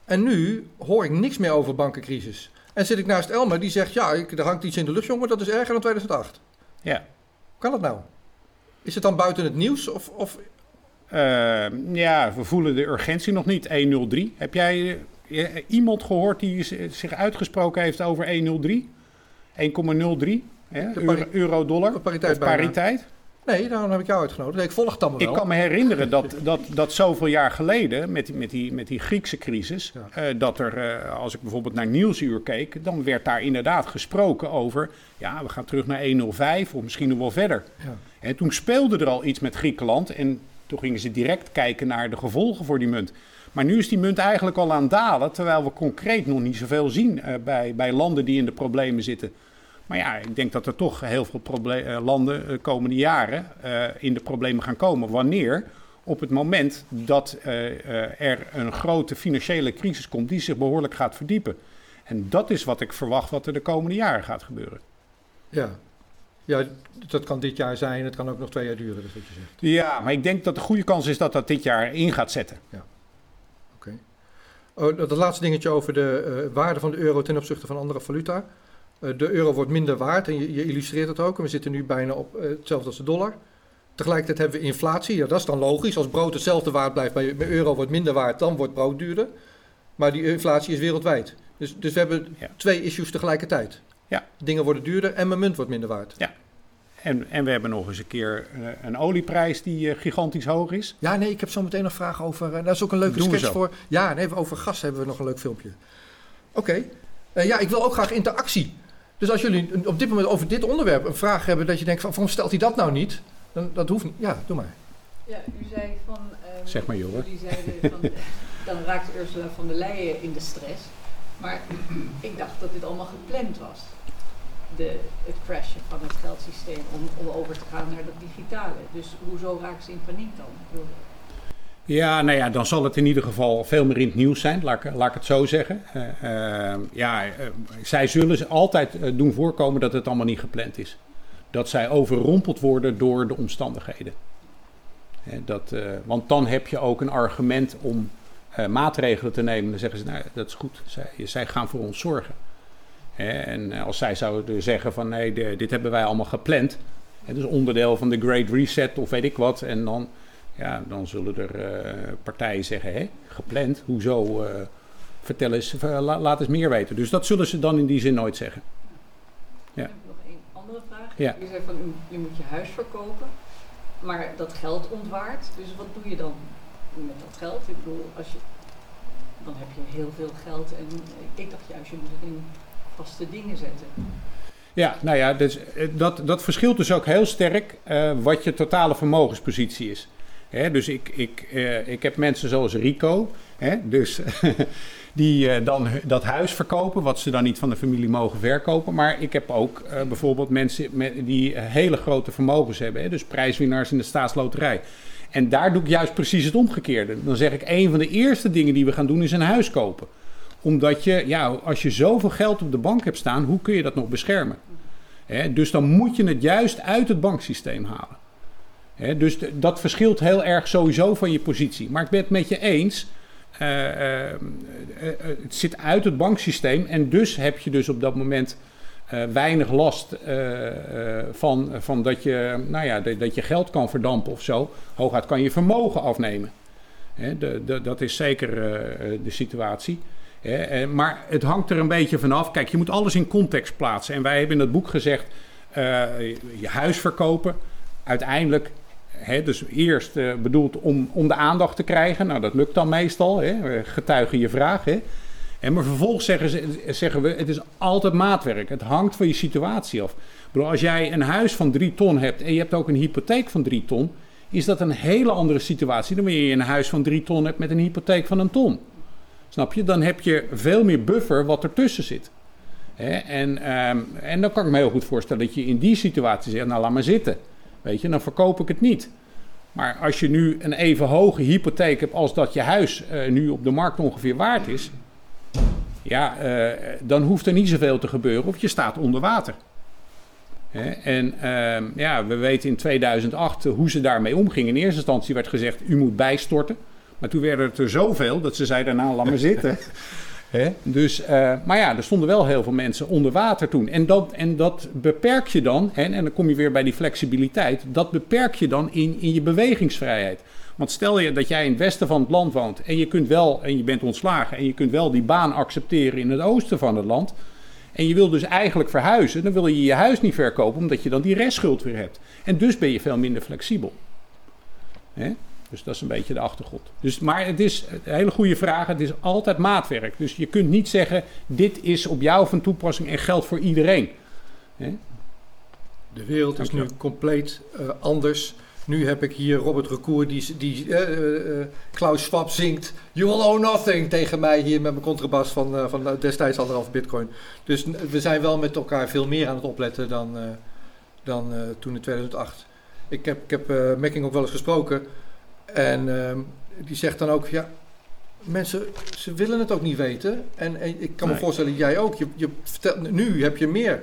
En nu hoor ik niks meer over bankencrisis. En zit ik naast Elmer die zegt, ja, ik, er hangt iets in de lucht, jongen, dat is erger dan 2008. Ja. Kan dat nou? Is het dan buiten het nieuws? Of, of Eh, ja, we voelen de urgentie nog niet. 103. Heb jij eh, iemand gehoord die zich uitgesproken heeft over 103? 1,03 hè, De pari- euro- euro-dollar? de pariteit Of pariteit? Nee, daarom heb ik jou uitgenodigd. Nee, ik volg het allemaal Ik wel. kan me herinneren dat, dat, dat zoveel jaar geleden, met, die- met, die, met die Griekse crisis, Ja. eh, dat er, eh, als ik bijvoorbeeld naar Nieuwsuur keek, dan werd daar inderdaad gesproken over, ja, we gaan terug naar 105 of misschien nog wel verder. Ja. En toen speelde er al iets met Griekenland en toen gingen ze direct kijken naar de gevolgen voor die munt. Maar nu is die munt eigenlijk al aan het dalen, terwijl we concreet nog niet zoveel zien eh, bij, bij landen die in de problemen zitten. Maar ja, ik denk dat er toch heel veel eh, landen de komende jaren eh, in de problemen gaan komen. Wanneer? Op het moment dat eh, eh, er een grote financiële crisis komt die zich behoorlijk gaat verdiepen. En dat is wat ik verwacht wat er de komende jaren gaat gebeuren. Ja. Ja, dat kan dit jaar zijn, het kan ook nog twee jaar duren, dat is wat je zegt. Ja, maar ik denk dat de goede kans is dat dat dit jaar in gaat zetten. Oh, dat laatste dingetje over de eh, waarde van de euro ten opzichte van andere valuta. Eh, de euro wordt minder waard en je, je illustreert het ook. En we zitten nu bijna op eh, hetzelfde als de dollar. Tegelijkertijd hebben we inflatie. Ja, dat is dan logisch. Als brood hetzelfde waard blijft, bij euro wordt minder waard, dan wordt brood duurder. Maar die inflatie is wereldwijd. Dus, dus we hebben Ja. twee issues tegelijkertijd. Ja. Dingen worden duurder en mijn munt wordt minder waard. En, en we hebben nog eens een keer eh, een olieprijs die gigantisch hoog is. Ja, nee, ik heb zo meteen nog vragen over. eh, dat is ook een leuke Doen sketch voor. Ja, nee, over gas hebben we nog een leuk filmpje. Oké. Ja, ik wil ook graag interactie. Dus als jullie op dit moment over dit onderwerp een vraag hebben dat je denkt van waarom stelt hij dat nou niet? Dan dat hoeft niet. Ja, doe maar. Ja, u zei van. ehm, Zeg maar, Jorre. Jullie zeiden van. dan raakt Ursula van der Leyen in de stress. Maar ik dacht dat dit allemaal gepland was. De, het crashen van het geldsysteem om, om over te gaan naar dat digitale. Dus hoezo raakt ze in paniek dan? Ja, nou ja, dan zal het in ieder geval veel meer in het nieuws zijn, laat ik, laat ik het zo zeggen. Eh, eh, ja, eh, zij zullen altijd eh, doen voorkomen dat het allemaal niet gepland is. Dat zij overrompeld worden door de omstandigheden. Dat, want dan heb je ook een argument om maatregelen te nemen. Dan zeggen ze, nou, dat is goed, zij, gaan voor ons zorgen. En als zij zouden zeggen van, nee, dit hebben wij allemaal gepland. Het is onderdeel van de Great Reset of weet ik wat. En dan ja, dan zullen er eh, partijen zeggen, hè, gepland, hoezo, eh, vertel eens, eh, la- laat eens meer weten. Dus dat zullen ze dan in die zin nooit zeggen. Ja. Ik heb nog een andere vraag. Ja. U zei van u, u moet je huis verkopen. Maar dat geld ontwaart. Dus wat doe je dan met dat geld? Ik bedoel, als je, dan heb je heel veel geld. En ik dacht juist, je moet het in vaste dingen zetten. Ja, nou ja, dus, dat, dat verschilt dus ook heel sterk wat je totale vermogenspositie is. Hè, dus ik, ik, eh, ik heb mensen zoals Rico, hè, dus, die eh, dan dat huis verkopen, wat ze dan niet van de familie mogen verkopen. Maar ik heb ook eh, bijvoorbeeld mensen met, die hele grote vermogens hebben, hè, dus prijswinnaars in de staatsloterij. En daar doe ik juist precies het omgekeerde. Dan zeg ik, een van de eerste dingen die we gaan doen is een huis kopen omdat je, ja, als je zoveel geld op de bank hebt staan, hoe kun je dat nog beschermen? Dus dan moet je het juist uit het banksysteem halen. Dus dat verschilt heel erg sowieso van je positie. Maar ik ben het met je eens. eh, eh, eh, het zit uit het banksysteem en dus heb je dus op dat moment weinig last van, van dat, je, nou ja, dat, je geld kan verdampen of zo. Hooguit kan je vermogen afnemen. De, dat is zeker de situatie. Maar het hangt er een beetje vanaf. Kijk, je moet alles in context plaatsen. En wij hebben in dat boek gezegd: je huis verkopen. Uiteindelijk, dus eerst eh, bedoeld om, om de aandacht te krijgen. Nou, dat lukt dan meestal. Hè, getuigen je vraag. Hè. En maar vervolgens zeggen, ze, zeggen we: het is altijd maatwerk. Het hangt van je situatie af. Bedoel, als jij een huis van drie ton hebt en je hebt ook een hypotheek van drie ton, is dat een hele andere situatie dan wanneer je een huis van drie ton hebt met een hypotheek van een ton. Snap je? Dan heb je veel meer buffer wat ertussen zit. En, ehm, en dan kan ik me heel goed voorstellen dat je in die situatie zegt, nou laat maar zitten. Weet je, dan verkoop ik het niet. Maar als je nu een even hoge hypotheek hebt als dat je huis eh, nu op de markt ongeveer waard is, ja, eh, dan hoeft er niet zoveel te gebeuren of je staat onder water. Hè? En ehm, ja, we weten in 2008 hoe ze daarmee omgingen. In eerste instantie werd gezegd, u moet bijstorten. Maar toen werden het er zoveel dat ze zeiden, nou laat maar zitten. Dus, eh, maar ja, er stonden wel heel veel mensen onder water toen. En dat, en dat beperk je dan, en dan kom je weer bij die flexibiliteit, dat beperk je dan in, in je bewegingsvrijheid. Want stel je dat jij in het westen van het land woont en je kunt wel, en je bent ontslagen, en je kunt wel die baan accepteren in het oosten van het land. En je wil dus eigenlijk verhuizen, dan wil je je huis niet verkopen, omdat je dan die restschuld weer hebt. En dus ben je veel minder flexibel. Hè? Dus dat is een beetje de achtergrond. Dus, maar het is een hele goede vraag. Het is altijd maatwerk. Dus je kunt niet zeggen: dit is op jou van toepassing en geldt voor iedereen. De wereld is nu compleet eh, anders. Nu heb ik hier Robert Recour die, die eh, eh, Klaus Schwab zingt You will owe nothing tegen mij hier met mijn contrabas van, van destijds anderhalf bitcoin. Dus we zijn wel met elkaar veel meer aan het opletten dan, dan toen in 2008. Ik heb, ik heb Mekking ook wel eens gesproken en ehm, die zegt dan ook, ja, mensen, ze willen het ook niet weten. En, en ik kan me voorstellen, jij ook. Je, je vertelt, nu heb je meer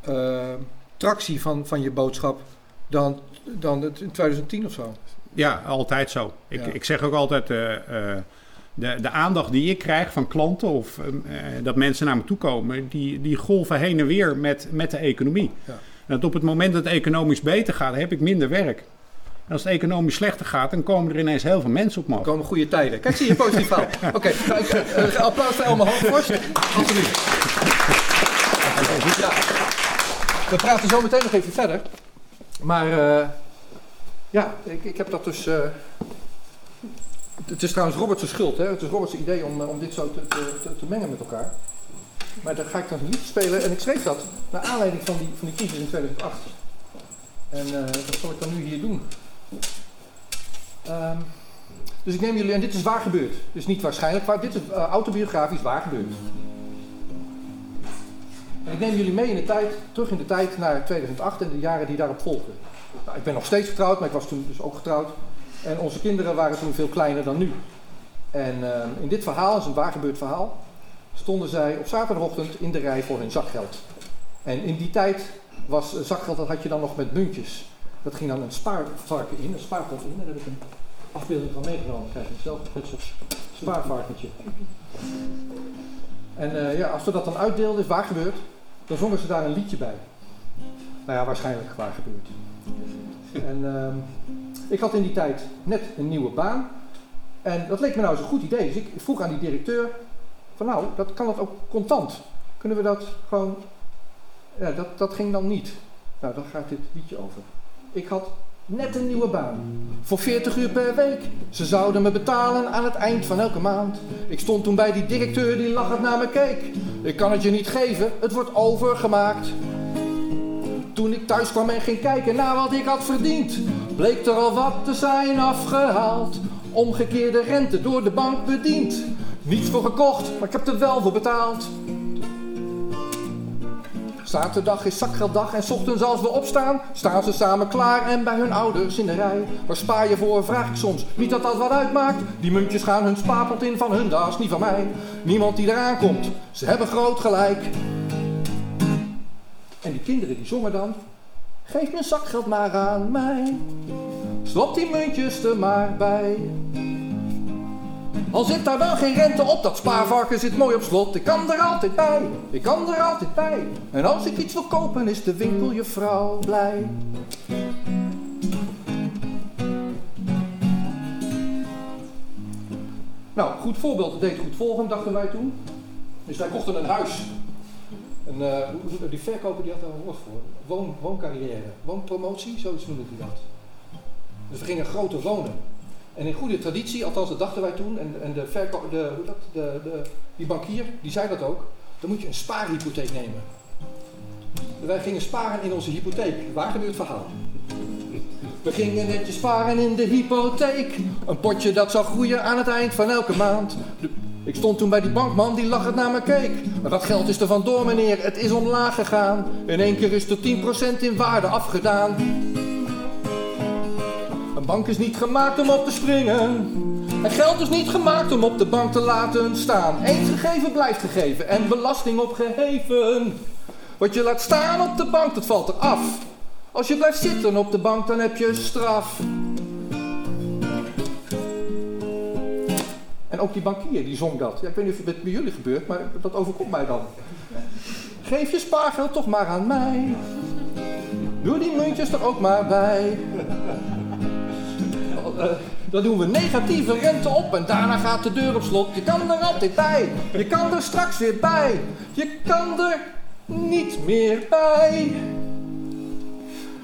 eh, tractie van, van je boodschap dan, dan het in 2010 of zo. Ja, altijd zo. Ik, Ja. ik zeg ook altijd, eh, eh, de, de aandacht die ik krijg van klanten of eh, eh, dat mensen naar me toe komen, die, die golven heen en weer met, met de economie. Ja. Dat op het moment dat het economisch beter gaat, heb ik minder werk. En als het economisch slechter gaat, dan komen er ineens heel veel mensen op me Er komen goede tijden. Kijk, zie je, positief verhaal. Oké, nou, ik, eh, applaus voor Elma Hoogvorst. Alsjeblieft. Ja. We praten zo meteen nog even verder. Maar eh, ja, ik, ik heb dat dus... eh, het is trouwens Robert's schuld, hè? Het is Robert's idee om, om dit zo te, te, te, mengen met elkaar. Maar daar ga ik dan niet spelen. En ik schreef dat naar aanleiding van die, van die crisis in 2008. En eh, dat zal ik dan nu hier doen. Ehm, dus ik neem jullie, en dit is waar gebeurd. Dus niet waarschijnlijk waar, dit is eh, autobiografisch waar gebeurd. En ik neem jullie mee in de tijd, terug in de tijd naar 2008 en de jaren die daarop volgden. Nou, ik ben nog steeds getrouwd, maar ik was toen dus ook getrouwd. En onze kinderen waren toen veel kleiner dan nu. En ehm, in dit verhaal, het is een waar gebeurd verhaal, stonden zij op zaterdagochtend in de rij voor hun zakgeld. En in die tijd was eh, zakgeld, dat had je dan nog met muntjes. Dat ging dan een spaarvarken in, een spaarpot in. Daar heb ik een afbeelding van meegenomen. Dan krijg je zelf zo'n spaarvarkentje. En eh, ja, als we dat dan uitdeelden, is waar gebeurd, dan zongen ze daar een liedje bij. Nou ja, waarschijnlijk waar gebeurd. En ehm, ik had in die tijd net een nieuwe baan. En dat leek me nou eens een goed idee. Dus ik vroeg aan die directeur, van nou, dat, kan dat ook contant? Kunnen we dat gewoon... Ja, dat, dat ging dan niet. Nou, daar gaat dit liedje over. Ik had net een nieuwe baan. Voor 40 uur per week. Ze zouden me betalen aan het eind van elke maand. Ik stond toen bij die directeur die lachend naar me keek. Ik kan het je niet geven, het wordt overgemaakt. Toen ik thuis kwam en ging kijken naar wat ik had verdiend, bleek er al wat te zijn afgehaald. Omgekeerde rente door de bank bediend. Niets voor gekocht, maar ik heb er wel voor betaald. Zaterdag is zakgelddag en ochtends als we opstaan, staan ze samen klaar en bij hun ouders in de rij. Waar spaar je voor, vraag ik soms. Niet dat dat wat uitmaakt. Die muntjes gaan hun spaarpot in van hun, dat is niet van mij. Niemand die eraan komt, ze hebben groot gelijk. En die kinderen die zongen dan. Geef mijn zakgeld maar aan mij. Stop die muntjes er maar bij. Al zit daar dan geen rente op, dat spaarvarken zit mooi op slot. Ik kan er altijd bij, ik kan er altijd bij. En als ik iets wil kopen, is de winkeljuffrouw blij. Nou, goed voorbeeld, het deed goed volgen, dachten wij toen. Dus wij kochten een huis. En eh, die verkoper die had daar een woord voor. Woon, wooncarrière, woonpromotie, zoiets noemde hij dat. Dus we gingen groter wonen. En in goede traditie, althans dat dachten wij toen, en, en de, de, hoe dat, de, de, die bankier, die zei dat ook, dan moet je een spaarhypotheek nemen. Wij gingen sparen in onze hypotheek. Waar gebeurt het verhaal? We gingen netjes sparen in de hypotheek. Een potje dat zou groeien aan het eind van elke maand. Ik stond toen bij die bankman die lachend naar me keek. Maar dat geld is er vandoor meneer, het is omlaag gegaan. In één keer is er 10% in waarde afgedaan. Bank is niet gemaakt om op te springen. En geld is niet gemaakt om op de bank te laten staan. Eens gegeven blijft gegeven en belasting opgeheven. Wat je laat staan op de bank, dat valt eraf. Als je blijft zitten op de bank, dan heb je straf. En ook die bankier, die zong dat. Ik weet niet of het bij jullie gebeurt, maar dat overkomt mij dan. Geef je spaargeld toch maar aan mij. Doe die muntjes er ook maar bij. Eh, dan doen we negatieve rente op en daarna gaat de deur op slot. Je kan er altijd bij, je kan er straks weer bij. Je kan er niet meer bij.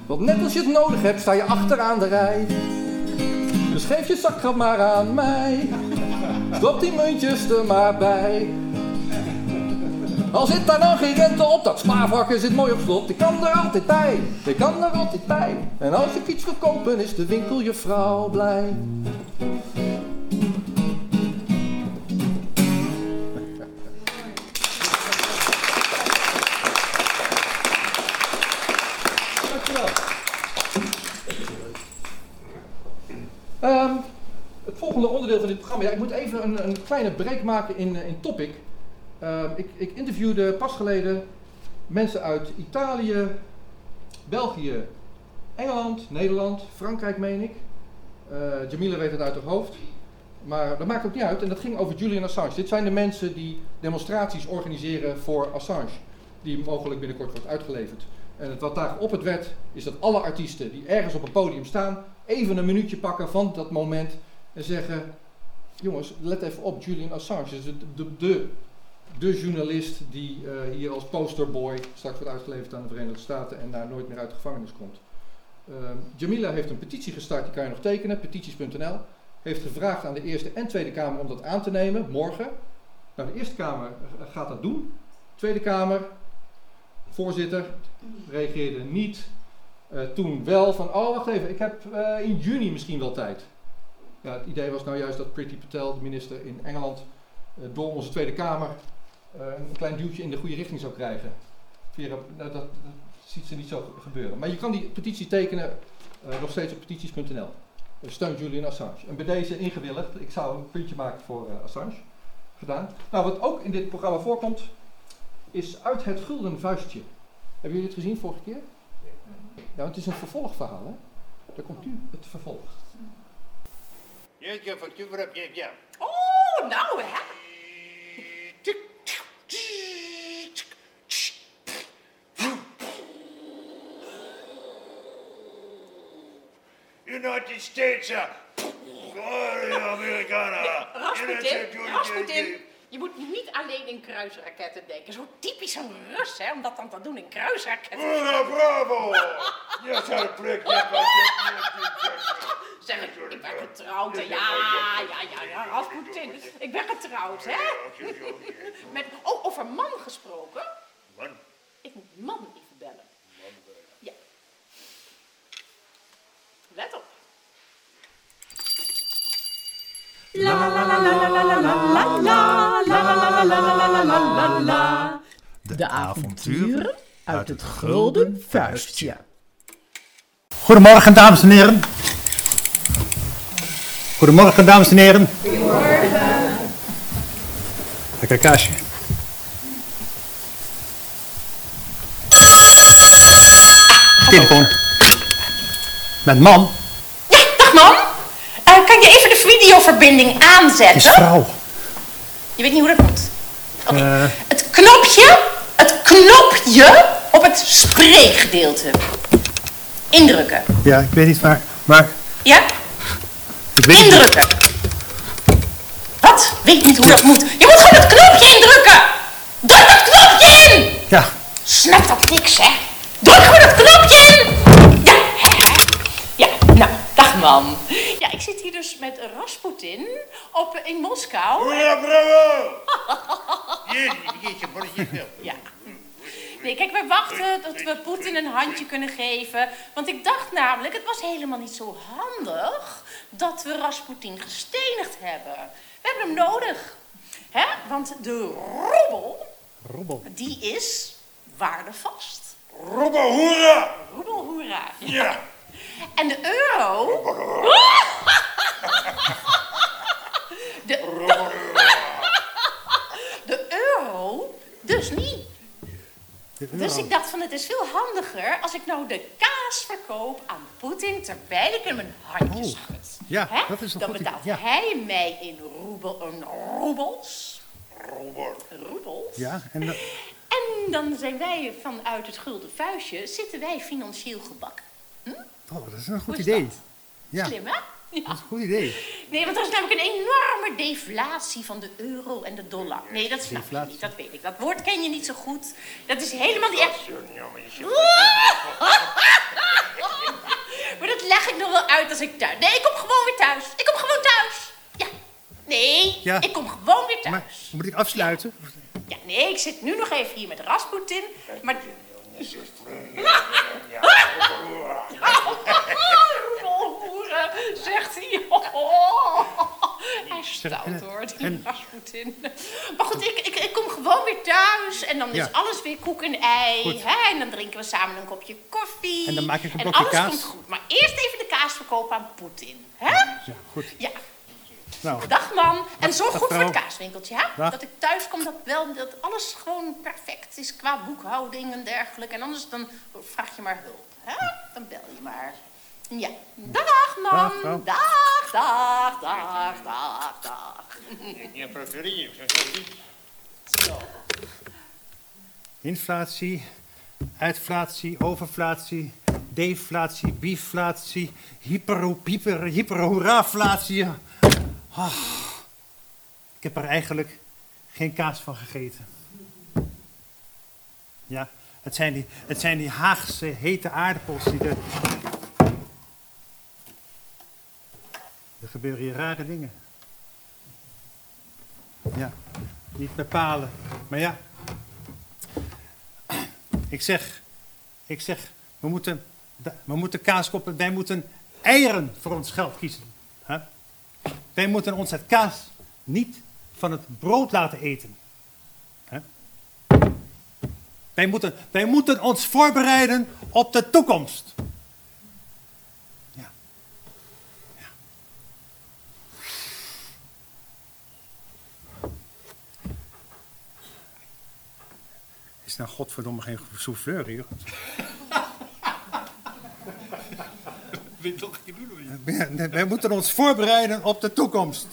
Want net als je het nodig hebt, sta je achteraan de rij. Dus geef je zakgeld maar aan mij. Stop die muntjes er maar bij. Al zit daar dan geen rente op, dat spaarvarken zit mooi op slot. Ik kan er altijd bij, ik kan er altijd bij. En als ik iets wil kopen, is de winkeljuffrouw blij. Dankjewel. Ehm, het volgende volgende onderdeel van dit programma. Ja, ik moet even een, een kleine break maken in, eh, in topic. Uh, ik, ik interviewde pas geleden mensen uit Italië, België, Engeland, Nederland, Frankrijk meen ik. Uh, Jamila weet het uit haar hoofd. Maar dat maakt ook niet uit. En dat ging over Julian Assange. Dit zijn de mensen die demonstraties organiseren voor Assange. Die mogelijk binnenkort wordt uitgeleverd. En het, wat daar op het werd, is dat alle artiesten die ergens op een podium staan, even een minuutje pakken van dat moment en zeggen: Jongens, let even op, Julian Assange is de, de, de, de journalist die uh, hier als posterboy straks wordt uitgeleverd aan de Verenigde Staten en daar nooit meer uit de gevangenis komt. Uh, Jamila heeft een petitie gestart, die kan je nog tekenen, petities.nl. Heeft gevraagd aan de Eerste en Tweede Kamer om dat aan te nemen, morgen. Nou, de Eerste Kamer gaat dat doen. Tweede Kamer, voorzitter, reageerde niet. Toen wel van, oh wacht even, ik heb in juni misschien wel tijd. Ja, het idee was nou juist dat Priti Patel, de minister in Engeland, door onze Tweede Kamer een klein duwtje in de goede richting zou krijgen. Via, nou, dat, dat, ziet ze niet zo gebeuren. Maar je kan die petitie tekenen nog steeds op petities.nl. Steun Julian Assange. En bij deze ingewilligd, ik zou een puntje maken voor Assange. Gedaan. Nou, wat ook in dit programma voorkomt, is uit het gulden vuistje. Hebben jullie het gezien vorige keer? Ja, het is een vervolgverhaal, hè? Daar komt nu het vervolg. Oh, nou hè? United States, Gloria Americana. Rasputin, Rasputin, je moet niet alleen in kruisraketten denken. Zo typisch een Rus, hè, om dat dan te doen in kruisraketten. Bravo, bravo! Ja, zijn plek. Zeg, ik ben getrouwd, hè. Ja, ja, ja, ja, Rasputin. Ik ben getrouwd, hè. Met, oh, over man gesproken. Man? Ik moet man De avonturen uit het gulden vuistje. Goedemorgen, dames en heren. Goedemorgen, dames en heren. Goedemorgen. Lekker kaasje. Telefoon. Met man. Ja, dag man. Uh, kan je even de videoverbinding aanzetten? Is vrouw. Je weet niet hoe dat moet. Oké. Eh. Het knopje, het knopje op het spreekgedeelte. Indrukken. Ja, ik weet niet waar. Maar Ja? ik weet niet. Indrukken. Wat? Weet niet hoe dat moet. Je moet gewoon het knopje indrukken. Druk het knopje in. Ja, Snap dat niks, hè? Druk gewoon het knopje in. Ja, ik zit hier dus met Rasputin op, in Moskou. Ja, bravo! Jeetje, jeetje, veel? Ja. Nee, kijk, wij wachten tot we Poetin een handje kunnen geven. Want ik dacht namelijk, het was helemaal niet zo handig dat we Rasputin gestenigd hebben. We hebben hem nodig. Hè? Want de roebel, robbel. die is waardevast. Robba hoera! Roebel, hoera. Ja. En de euro... De, de euro dus niet. Dus ik dacht van het is veel handiger als ik nou de kaas verkoop aan Poetin terwijl ik hem een handje Oh, schud. ja, Hè? dat is een Dan goed betaalt idee, ja. hij mij in roebel, een roebels. Roebels. Ja, en dat- En dan zijn wij vanuit het gulden vuistje, zitten wij financieel gebakken. Oh, dat is een goed is idee. dat? Ja, Slim, hè? Ja. dat is een goed idee. Nee, want er is namelijk een enorme deflatie van de euro en de dollar. Nee, dat snap je Deflatie. niet, dat weet ik. Dat woord ken je niet zo goed. Dat is helemaal niet echt... Ja, maar Maar dat leg ik nog wel uit als ik thuis... Nee, ik kom gewoon weer thuis. Ik kom gewoon thuis. Ja. Nee, Ja. ik kom gewoon weer Maar thuis. moet ik afsluiten? Ja, nee, ik zit nu nog even hier met Rasputin. Maar... Roemelhoeren, zegt hij. Hij is stout hoor, die en- Rasputin. Maar goed, ik, ik, ik kom gewoon weer thuis en dan is Ja. alles weer koek en ei. Goed. Hè? En dan drinken we samen een kopje koffie. En dan maak ik een En blokje alles kaas. komt goed. Maar eerst even de kaas verkopen aan Poetin. Hè? Ja, goed. Ja. Nou, Dag man. En zorg Dag, goed voor het kaaswinkeltje, hè? Dag. Dat ik thuis kom, dat, wel, dat alles gewoon perfect is qua boekhouding en dergelijke. En anders dan vraag je maar hulp, hè? Dan bel je maar. Ja. Dag man. Dag. Dag, dag, dag, dag, dag. Ja, procureer. Zo. inflatie, uitflatie, overflatie, deflatie, biflatie, hyper, hyper, hyperhoeraflatie. Ah, ik heb er eigenlijk geen kaas van gegeten. Ja, het zijn die, het zijn die Haagse hete aardappels die er... Er gebeuren hier rare dingen. Ja, niet bepalen. Maar ja, ik zeg, ik zeg, we moeten, we moeten kaas kopen, wij moeten eieren voor ons geld kiezen. Wij moeten ons het kaas niet van het brood laten eten. hè? Wij, moeten, wij moeten ons voorbereiden op de toekomst. Ja. Ja. Is nou godverdomme geen souffleur hier? Ja, Wij moeten ons voorbereiden op de toekomst.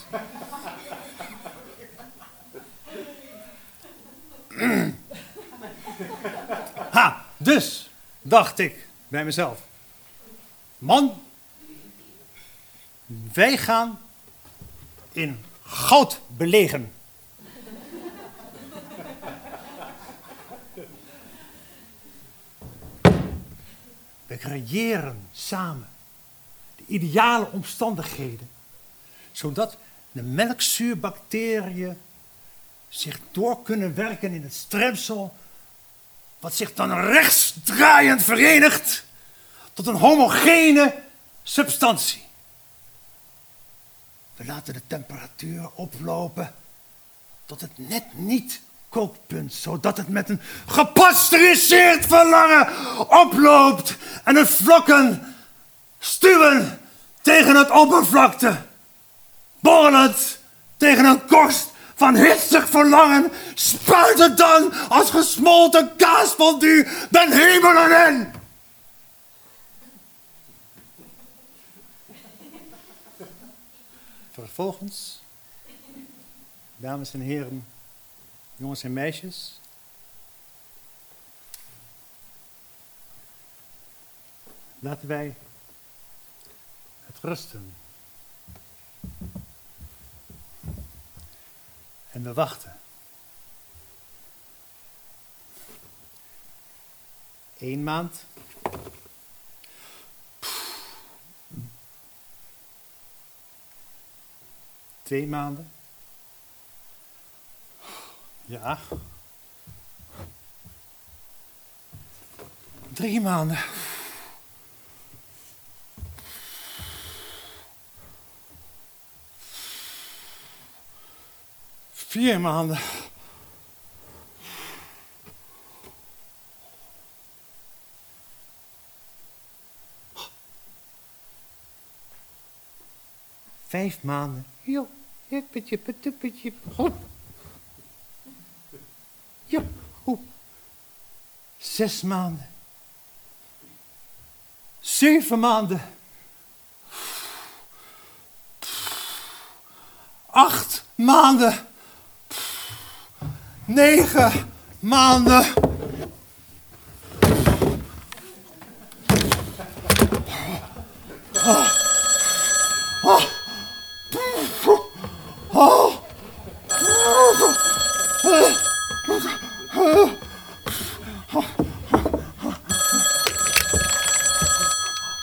Ha, dus dacht ik bij mezelf. Man, wij gaan in goud belegen. We creëren samen ideale omstandigheden, zodat de melkzuurbacteriën zich door kunnen werken in het stremsel, wat zich dan rechtsdraaiend verenigt tot een homogene substantie. We laten de temperatuur oplopen tot het net niet kookpunt, zodat het met een gepasteuriseerd verlangen oploopt en de vlokken stuwen tegen het oppervlakte. Borrelend tegen een korst van hitsig verlangen spuit het dan als gesmolten kaasfondue den hemelen in. Vervolgens, dames en heren, jongens en meisjes. Laten wij rusten. En we wachten. Eén maand. Twee maanden. Ja. Drie maanden. Vier maanden. Vijf maanden. Jo, hippetje, petuppetje. Hop. Ja, hoe? Zes maanden. Zeven maanden. Acht maanden. Negen maanden. Oh. Oh. Oh.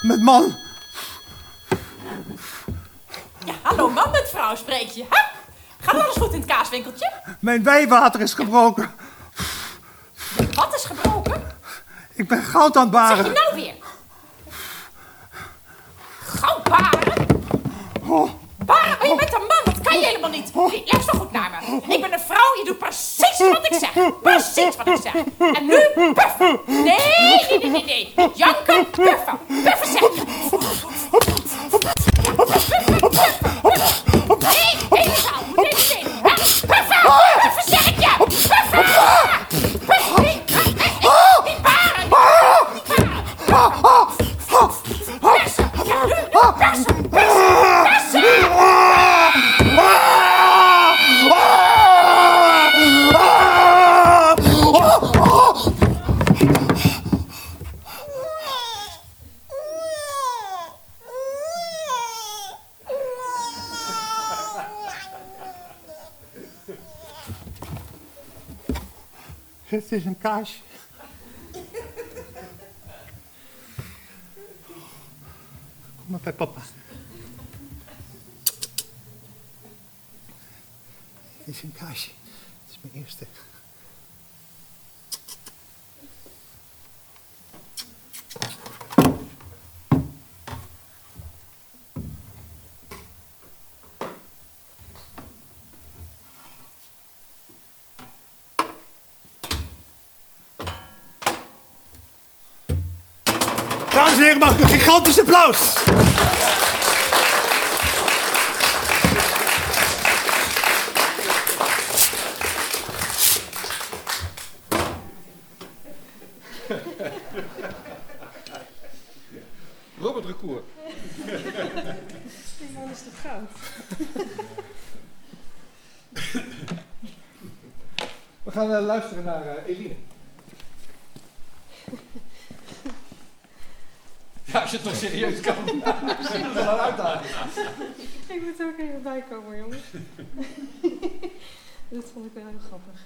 Met man. Ja, hallo man met vrouw spreek je, hè? Gaat alles goed in het kaaswinkeltje? Mijn wijwater is gebroken. Wat is gebroken? Ik ben goud aan het Zeg baren. je nou weer? Goudbaren? Oh. Baren, ben je met een man? Dat kan je helemaal niet. Luister goed naar me. Ik ben een vrouw, je doet precies wat ik zeg. Precies wat ik zeg. En nu puffen. Nee, nee, nee, nee, nee. is een kaasje. Het is mijn eerste. Dames en heren, mag ik een gigantisch applaus? Eh, luisteren naar eh, Eline. Ja, als je het toch serieus kan. zit er wel uitdagen. Ik moet er ook even bij komen, jongens. dat vond ik wel heel grappig.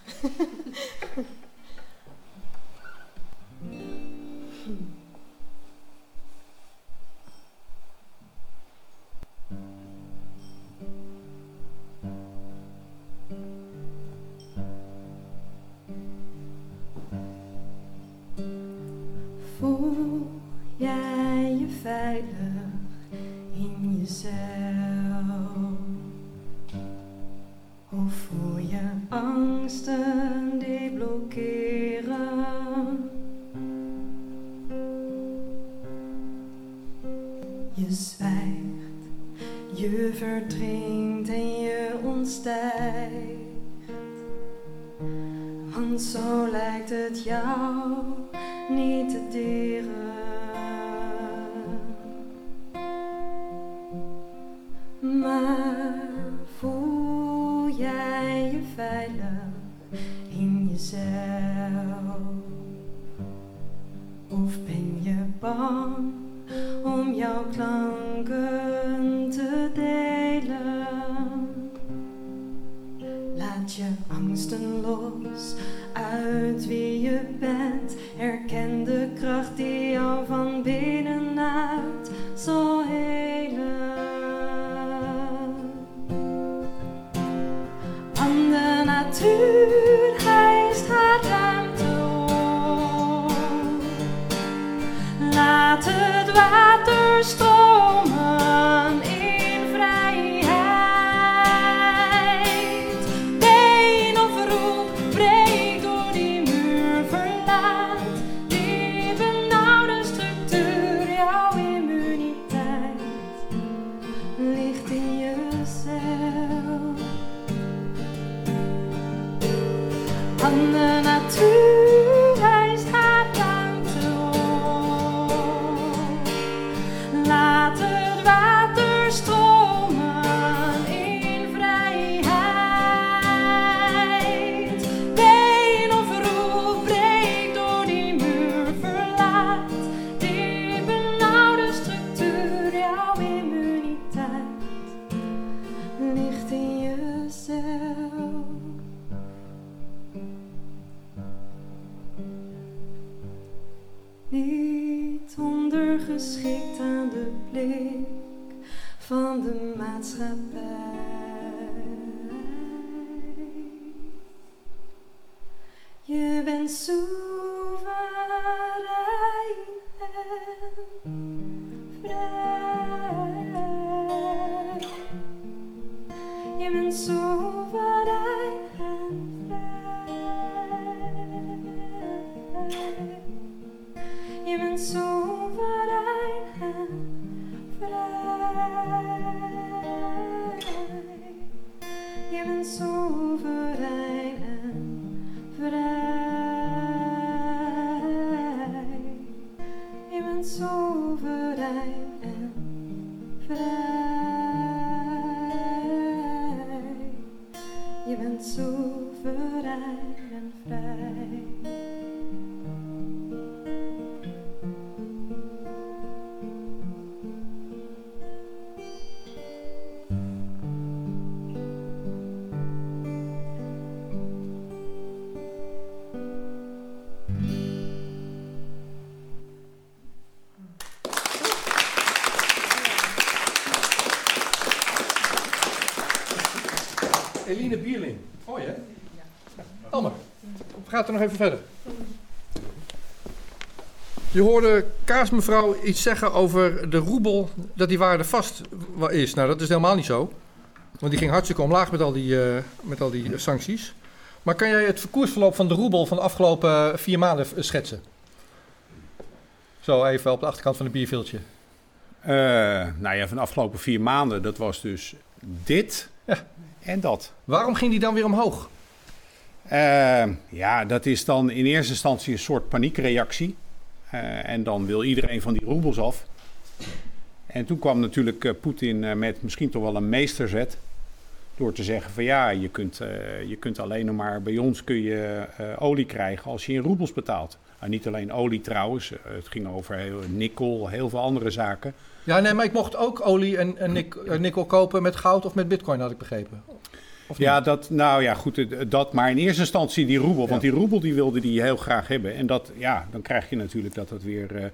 verdrinkt en je ontstijgt. Want zo lijkt het jou niet te dieren. Maar voel jij je veilig in jezelf? Of ben je bang om jouw klank? Eline Bierling. Mooi hè? Elmer, gaat er nog even verder. Je hoorde kaasmevrouw iets zeggen over de roebel, dat die waarde vast is. Nou, dat is helemaal niet zo. Want die ging hartstikke omlaag met al die, eh, met al die sancties. Maar kan jij het koersverloop van de roebel van de afgelopen vier maanden v- schetsen? Zo even op de achterkant van het bierviltje. Eh, nou ja, van de afgelopen vier maanden, dat was dus dit Ja. En dat. Waarom ging die dan weer omhoog? Eh, ja, dat is dan in eerste instantie een soort paniekreactie. Eh, en dan wil iedereen van die roebels af. En toen kwam natuurlijk eh, Poetin eh, met misschien toch wel een meesterzet. Door te zeggen van ja, je kunt, je kunt alleen nog maar bij ons kun je olie krijgen als je in roebels betaalt. En niet alleen olie trouwens, het ging over heel, nikkel, heel veel andere zaken. Ja, nee, maar ik mocht ook olie en, en nik- eh, nikkel kopen met goud of met bitcoin, had ik begrepen. Ja, dat, nou ja, goed, eh, dat. Maar in eerste instantie die roebel. Want die roebel die wilde die heel graag hebben. En dat, ja, dan krijg je natuurlijk dat het weer eh,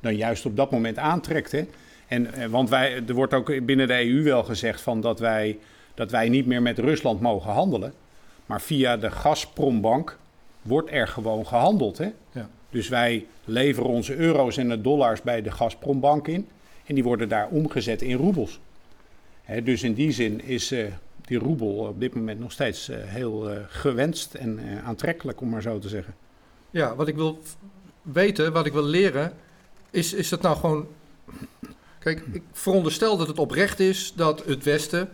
dan juist op dat moment aantrekt. Hè? En, want wij, er wordt ook binnen de EU wel gezegd van dat, wij, dat wij niet meer met Rusland mogen handelen. Maar via de Gazprombank wordt er gewoon gehandeld. Hè? Ja. Dus wij leveren onze euro's en de dollars bij de Gazprombank in. En die worden daar omgezet in roebels. Dus in die zin is eh, die roebel op dit moment nog steeds eh, heel eh, gewenst en aantrekkelijk, om maar zo te zeggen. Ja, wat ik wil weten, wat ik wil leren, is, is dat nou gewoon... Kijk, ik veronderstel dat het oprecht is dat het Westen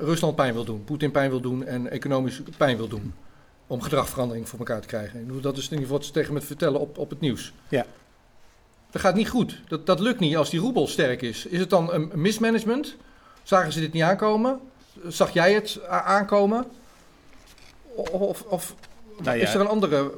Rusland pijn wil doen, Poetin pijn wil doen en economisch pijn wil doen. Om gedragverandering voor elkaar te krijgen. Ik bedoel, Dat is in ieder geval wat ze tegen me vertellen op, op het nieuws. Ja. Dat gaat niet goed. Dat, dat lukt niet als die roebel sterk is. Is het dan een mismanagement? Zagen ze dit niet aankomen? Zag jij het aankomen? Of, of, Nou ja, is er een andere...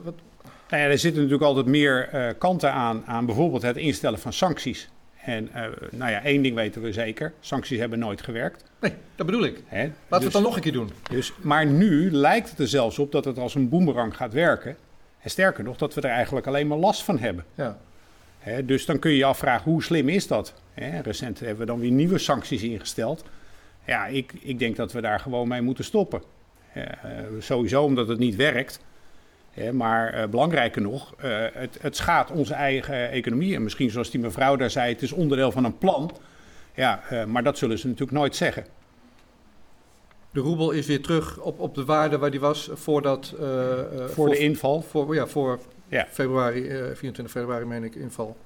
Nou ja, er zitten natuurlijk altijd meer eh, kanten aan, aan bijvoorbeeld het instellen van sancties. En eh, nou ja, één ding weten we zeker: sancties hebben nooit gewerkt. nee, dat bedoel ik. Hè? Laten we Dus- het dan nog een keer doen. Dus, maar nu lijkt het er zelfs op dat het als een boemerang gaat werken. En sterker nog, dat we er eigenlijk alleen maar last van hebben. Ja. Dus dan kun je je afvragen, hoe slim is dat? Recent hebben we dan weer nieuwe sancties ingesteld. Ja, ik, ik denk dat we daar gewoon mee moeten stoppen. Eh, sowieso omdat het niet werkt. Maar eh, belangrijker nog, eh, het, het schaadt onze eigen economie. En misschien zoals die mevrouw daar zei, het is onderdeel van een plan. Ja, maar dat zullen ze natuurlijk nooit zeggen. De roebel is weer terug op, op de waarde waar die was voordat... eh, Voor de inval. Voor, ja, voor Ja. februari, eh 24 februari meen ik, inval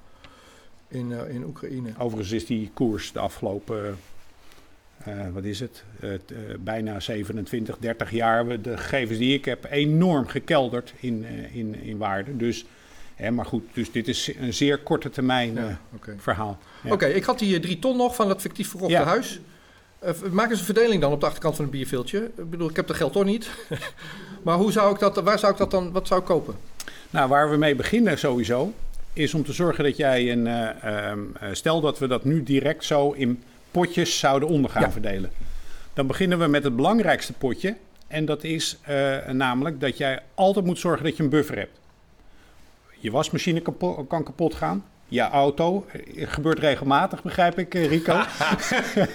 in, eh, in Oekraïne. Overigens is die koers de afgelopen, eh, wat is het, Eh, eh, bijna 27, 30 jaar, de gegevens die ik heb, enorm gekelderd in, eh, in, in waarde. Dus, hè, maar goed, dus dit is een zeer korte termijn eh, Ja, verhaal. Ja. Oké, ik had die eh, drie ton nog van dat fictief verkochte Ja. huis. Eh, maak eens een verdeling dan op de achterkant van het bierviltje. Ik bedoel, ik heb dat geld toch niet. maar hoe zou ik dat, waar zou ik dat dan, wat zou ik kopen? Nou, waar we mee beginnen sowieso, is om te zorgen dat jij een, eh, ehm, eh, stel dat we dat nu direct zo in potjes zouden onder gaan Ja. verdelen. Dan beginnen we met het belangrijkste potje. En dat is eh, namelijk dat jij altijd moet zorgen dat je een buffer hebt. Je wasmachine kapo- kan kapot gaan. Je auto gebeurt regelmatig, begrijp ik, eh, Rico.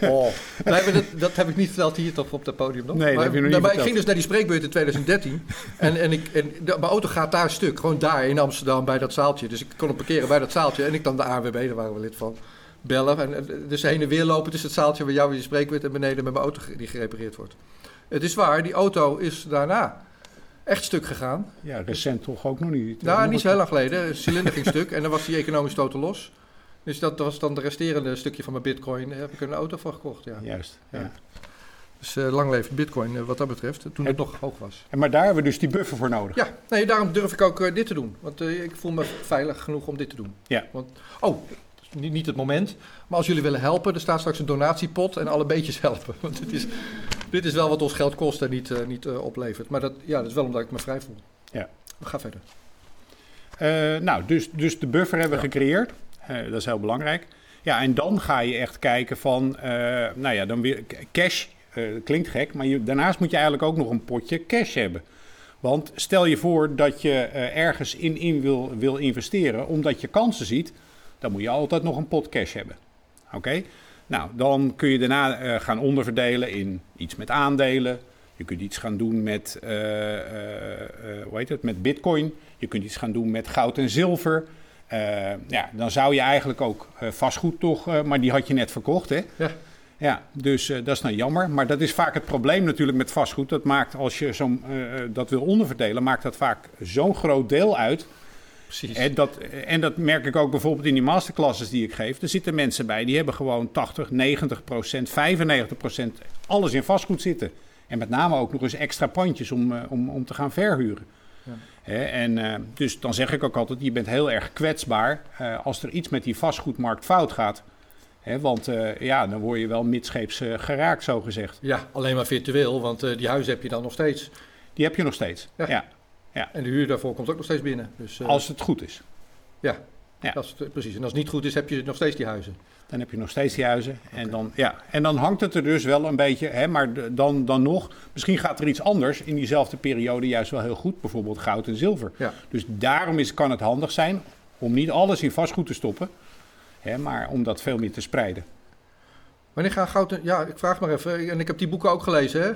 Oh. Nee, dat, dat heb ik niet verteld hier toch op het podium nog. Nee, dat maar, heb je nog niet maar ik verteld. ging dus naar die spreekbeurt in 2013. en en, ik, en de, mijn auto gaat daar stuk. Gewoon daar in Amsterdam bij dat zaaltje. Dus ik kon hem parkeren bij dat zaaltje. En ik dan de ANWB, daar waren we lid van. Bellen. En, en dus heen en weer lopen tussen het zaaltje waar jou je spreekbeurt en beneden met mijn auto die gerepareerd wordt. Het is waar, die auto is daarna echt stuk gegaan. Ja, recent toch ook nog niet. Nou, niet zo heel lang geleden. Een cilinder ging stuk en dan was die economisch totaal los. Dus dat was dan de resterende stukje van mijn bitcoin. Daar heb ik een auto voor gekocht, ja. Juist, ja. Ja. Dus eh, lang leeft bitcoin eh, wat dat betreft, toen het nog hoog was. En maar daar hebben we dus die buffer voor nodig. Ja, nee, daarom durf ik ook eh, dit te doen. Want ik voel me veilig genoeg om dit te doen. Ja. Want, oh, het niet, niet het moment. Maar als jullie willen helpen, er staat straks een donatiepot en alle beetjes helpen. Want dit is, dit is wel wat ons geld kost en niet, eh, niet eh, oplevert. Maar dat, ja, dat is wel omdat ik me vrij voel. Ja. We gaan verder. Eh, nou, dus, dus de buffer hebben we gecreëerd. Dat is heel belangrijk. Ja, en dan ga je echt kijken van, nou ja, dan weer cash. klinkt gek, maar je, daarnaast moet je eigenlijk ook nog een potje cash hebben. Want stel je voor dat je ergens in, in wil, wil investeren, omdat je kansen ziet, dan moet je altijd nog een pot cash hebben. Oké? Nou, dan kun je daarna eh, gaan onderverdelen in iets met aandelen, Je kunt iets gaan doen met, eh, eh, hoe heet het, met bitcoin. Je kunt iets gaan doen met goud en zilver. Ja, dan zou je eigenlijk ook vastgoed toch, maar die had je net verkocht, hè? Ja. Ja, dus dat is nou jammer. Maar dat is vaak het probleem natuurlijk met vastgoed. Dat maakt, als je zo'n, eh, dat wil onderverdelen, maakt dat vaak zo'n groot deel uit. Precies. En dat, en dat merk ik ook bijvoorbeeld in die masterclasses die ik geef. Er zitten mensen bij die hebben gewoon 80, 90 procent, 95 procent alles in vastgoed zitten. En met name ook nog eens extra pandjes om, eh, om, om te gaan verhuren. Ja. En eh, dus dan zeg ik ook altijd, je bent heel erg kwetsbaar eh, als er iets met die vastgoedmarkt fout gaat. Want eh, ja, dan word je wel midscheeps eh, geraakt, zo gezegd. Ja, alleen maar virtueel, want eh, die huizen heb je dan nog steeds. Die heb je nog steeds. Ja. Ja, En de huur daarvoor komt ook nog steeds binnen. Dus, eh, als het goed is. Ja, Ja. Dat is het, precies. En als het niet goed is, heb je nog steeds die huizen. Dan heb je nog steeds die huizen. En, dan, ja. en dan hangt het er dus wel een beetje, hè, maar dan, dan nog, misschien gaat er iets anders in diezelfde periode juist wel heel goed. Bijvoorbeeld goud en zilver. Ja. Dus daarom is, kan het handig zijn om niet alles in vastgoed te stoppen, hè, maar om dat veel meer te spreiden. Wanneer gaan goud... en- Ja, ik vraag maar even. En ik heb die boeken ook gelezen. Hè?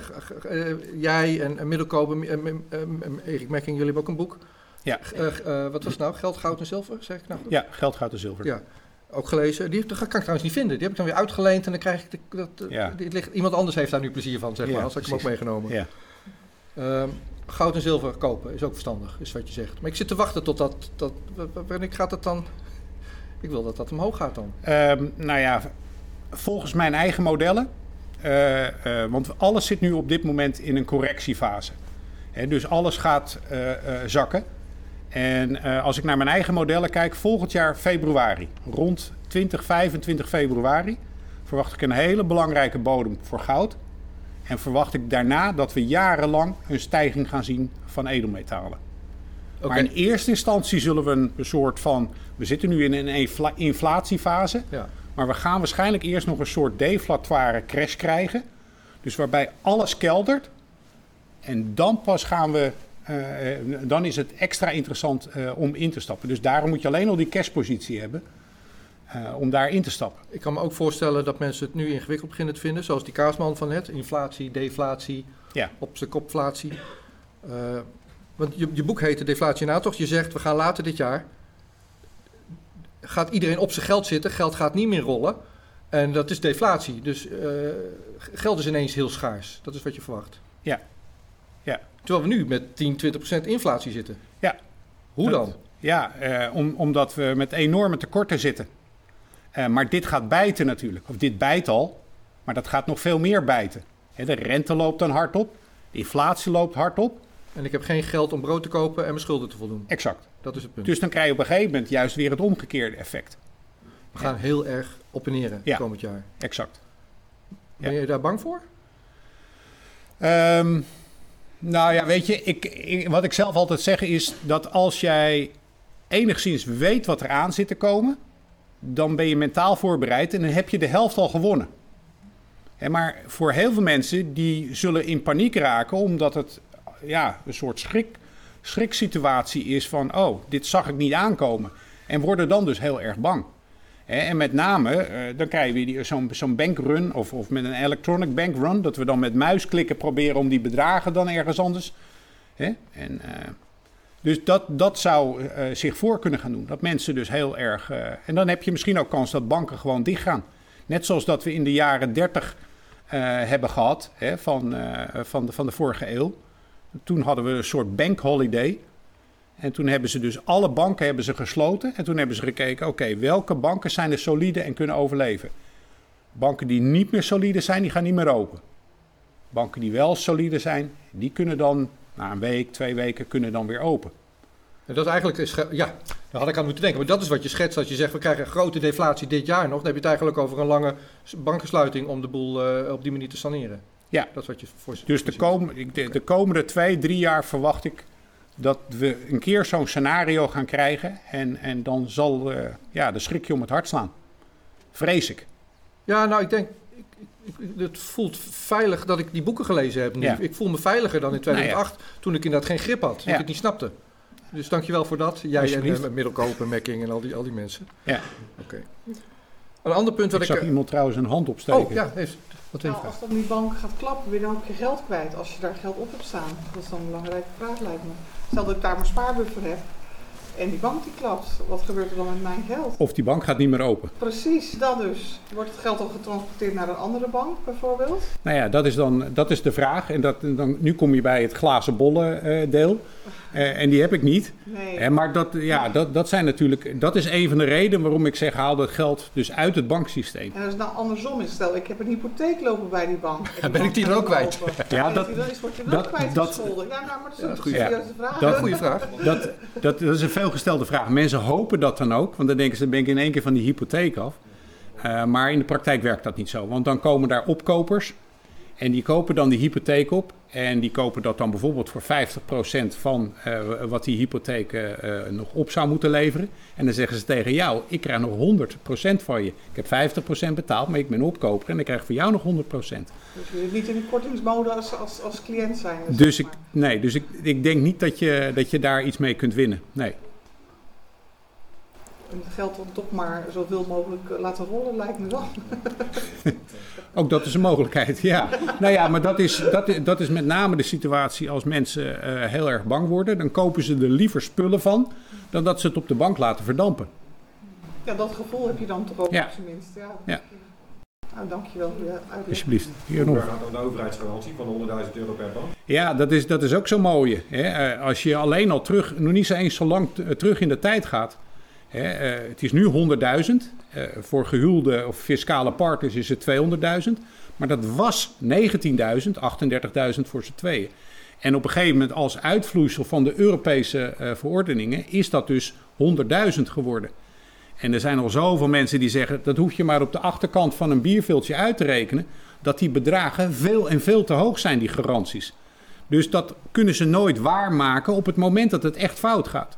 Eh, jij en, en Middelkoop en, en- en- en Erik Mekking, jullie hebben ook een boek. Ja. Eh, eh, wat was het nou? Geld, goud en zilver, zeg ik nou goed? Ja, geld, goud en zilver. Ja, ook gelezen. Die dat kan ik trouwens niet vinden. Die heb ik dan weer uitgeleend en dan krijg ik... De, dat, eh, Ja. die ligt, iemand anders heeft daar nu plezier van, zeg Ja, maar. Als ik hem ook meegenomen. Ja. Ehm, goud en zilver kopen is ook verstandig, is wat je zegt. Maar ik zit te wachten tot dat... dat wanneer gaat het dan... Ik wil dat dat omhoog gaat dan. Ehm, nou ja, volgens mijn eigen modellen, eh, eh, want alles zit nu op dit moment in een correctiefase. Hè, dus alles gaat eh, zakken. En als ik naar mijn eigen modellen kijk, volgend jaar februari, rond 20, 25 februari, verwacht ik een hele belangrijke bodem voor goud. En verwacht ik daarna dat we jarenlang een stijging gaan zien van edelmetalen. Maar in eerste instantie zullen we een soort van. We zitten nu in een infla- inflatiefase. Ja. Maar we gaan waarschijnlijk eerst nog een soort deflatoire crash krijgen. Dus waarbij alles keldert. En dan pas gaan we. eh, eh, dan is het extra interessant eh, om in te stappen. Dus daarom moet je alleen al die cashpositie hebben. om daar in te stappen. Ik kan me ook voorstellen dat mensen het nu ingewikkeld beginnen te vinden. Zoals die kaasman van net. Inflatie, deflatie, Ja. op zijn kopflatie. Want je, je boek heet de Deflatie na, toch? Je zegt, we gaan later dit jaar... Gaat iedereen op zijn geld zitten. Geld gaat niet meer rollen. En dat is deflatie. Dus eh, geld is ineens heel schaars. Dat is wat je verwacht. Ja. Ja. Terwijl we nu met 10, 20 procent inflatie zitten. Ja. Hoe Dat- dan? Ja, eh, om, omdat we met enorme tekorten zitten. Eh, maar dit gaat bijten natuurlijk. Of dit bijt al, maar dat gaat nog veel meer bijten. De rente loopt dan hard op. De inflatie loopt hard op. En ik heb geen geld om brood te kopen en mijn schulden te voldoen. Exact. Dat is het punt. Dus dan krijg je op een gegeven moment juist weer het omgekeerde effect. We gaan heel erg op en neer Ja. komend jaar. Exact. Ben je daar bang voor? Ehm, nou ja, weet je, ik, ik- wat ik zelf altijd zeg is dat als jij enigszins weet wat er aan zit te komen, dan ben je mentaal voorbereid en dan heb je de helft al gewonnen. Hè, maar voor heel veel mensen die zullen in paniek raken omdat het ja, een soort schrik, schriksituatie is van, oh, dit zag ik niet aankomen. En worden dan dus heel erg bang. En met name, eh, dan krijg je weer die- zo'n zo'n bankrun of, of met een electronic bankrun, dat we dan met muisklikken proberen om die bedragen dan ergens anders. En, eh, dus dat, dat zou eh, zich voor kunnen gaan doen. Dat mensen dus heel erg. en dan heb je misschien ook kans dat banken gewoon dichtgaan. Net zoals dat we in de jaren 30 eh, hebben gehad van, van, de, van de vorige eeuw. Toen hadden we een soort bankholiday. En toen hebben ze dus alle banken hebben ze gesloten. En toen hebben ze gekeken, oké, welke banken zijn er solide en kunnen overleven? Banken die niet meer solide zijn, die gaan niet meer open. Banken die wel solide zijn, die kunnen dan na een week, twee weken, kunnen dan weer open. En dat eigenlijk is, ja, daar had ik aan moeten denken. Maar dat is wat je schetst als je zegt, we krijgen grote deflatie dit jaar nog. Dan heb je het eigenlijk over een lange bankensluiting om de boel eh, op die manier te saneren. Ja. Dat is wat je voor Dus de, kom, ik- de, de komende twee, drie jaar verwacht ik dat we een keer zo'n scenario gaan krijgen. En, en dan zal eh, ja, de schrikje om het hart slaan. Vrees ik. Ja, nou, ik denk, ik, ik, ik- het voelt veilig dat ik die boeken gelezen heb nu. Ja. Ik voel me veiliger dan in 2008, toen ik inderdaad geen grip had. Ja. ik het niet snapte. Dus dankjewel voor dat. Jij en uh, Middelkoop en Mekking en al die, al die mensen. Ja. Oké. Een ander punt wat Ik ik... zag eh, iemand trouwens een hand opsteken. oh, ja, heeft, Wat Nou, als dan die bank gaat klappen, je dan ook je geld kwijt als je daar geld op hebt staan? Dat is dan een belangrijke vraag, lijkt me. Stel dat ik daar mijn spaarbuffer heb en die bank die klapt, wat gebeurt er dan met mijn geld? Of die bank gaat niet meer open. Precies, dat dus. Wordt het geld dan getransporteerd naar een andere bank, bijvoorbeeld? Nou ja, dat is dan dat is de vraag. En dat, dan, nu kom je bij het glazen bollen eh, deel. Eh, en die heb ik niet. Nee. Eh, maar dat, ja, dat, dat, zijn natuurlijk, dat is een van de redenen waarom ik zeg haal dat geld dus uit het banksysteem. En als het nou andersom is, stel ik heb een hypotheek lopen bij die bank. Ja, ben ik die dan ook kwijt? Ja, dat- dat, is, wordt je wel kwijt dat- gescholden. Ja, nou, maar dat is Ja, een serieuze vraag. dat- Goeie vraag. Dat, dat, dat is een veelgestelde vraag. Mensen hopen dat dan ook, want dan denken ze, dan ben ik in één keer van die hypotheek af. Eh, maar in de praktijk werkt dat niet zo, want dan komen daar opkopers en die kopen dan die hypotheek op. En die kopen dat dan bijvoorbeeld voor 50% van eh, wat die hypotheek eh, nog op zou moeten leveren. En dan zeggen ze tegen jou, ik krijg nog 100% van je. Ik heb 50% betaald, maar ik ben opkoper en ik krijg voor jou nog 100%. Dus je wil niet in de kortingsmode als, als, als cliënt zijn. Dus zeg ik, nee, dus ik, ik denk niet dat je, dat je daar iets mee kunt winnen. Nee. En het geld dan toch maar zoveel mogelijk eh, laten rollen, lijkt me wel. Ook dat is een mogelijkheid, ja. Nou ja, maar dat is, dat, is- dat is met name de situatie als mensen eh, heel erg bang worden. Dan kopen ze er liever spullen van dan dat ze het op de bank laten verdampen. Ja, dat gevoel heb je dan toch ook Ja. op zijn minst. Ja. Ja. Nou, dankjewel voor je uitleg. Alsjeblieft. Hier nog. ver gaat dan de overheidsgarantie van 100.000 euro per bank? Ja, dat is, dat is ook zo mooie. Hè? Eh, Als je alleen al terug, nog niet zo eens zo lang terug in de tijd gaat. Eh, het is nu 100.000. Eh, voor gehuwde of fiscale partners is het 200.000. Maar dat was 19.000, 38.000 voor z'n tweeën. En op een gegeven moment als uitvloeisel van de Europese eh, verordeningen is dat dus 100.000 geworden. En er zijn al zoveel mensen die zeggen, dat hoef je maar op de achterkant van een bierviltje uit te rekenen, dat die bedragen veel en veel te hoog zijn, die garanties. Dus dat kunnen ze nooit waarmaken op het moment dat het echt fout gaat.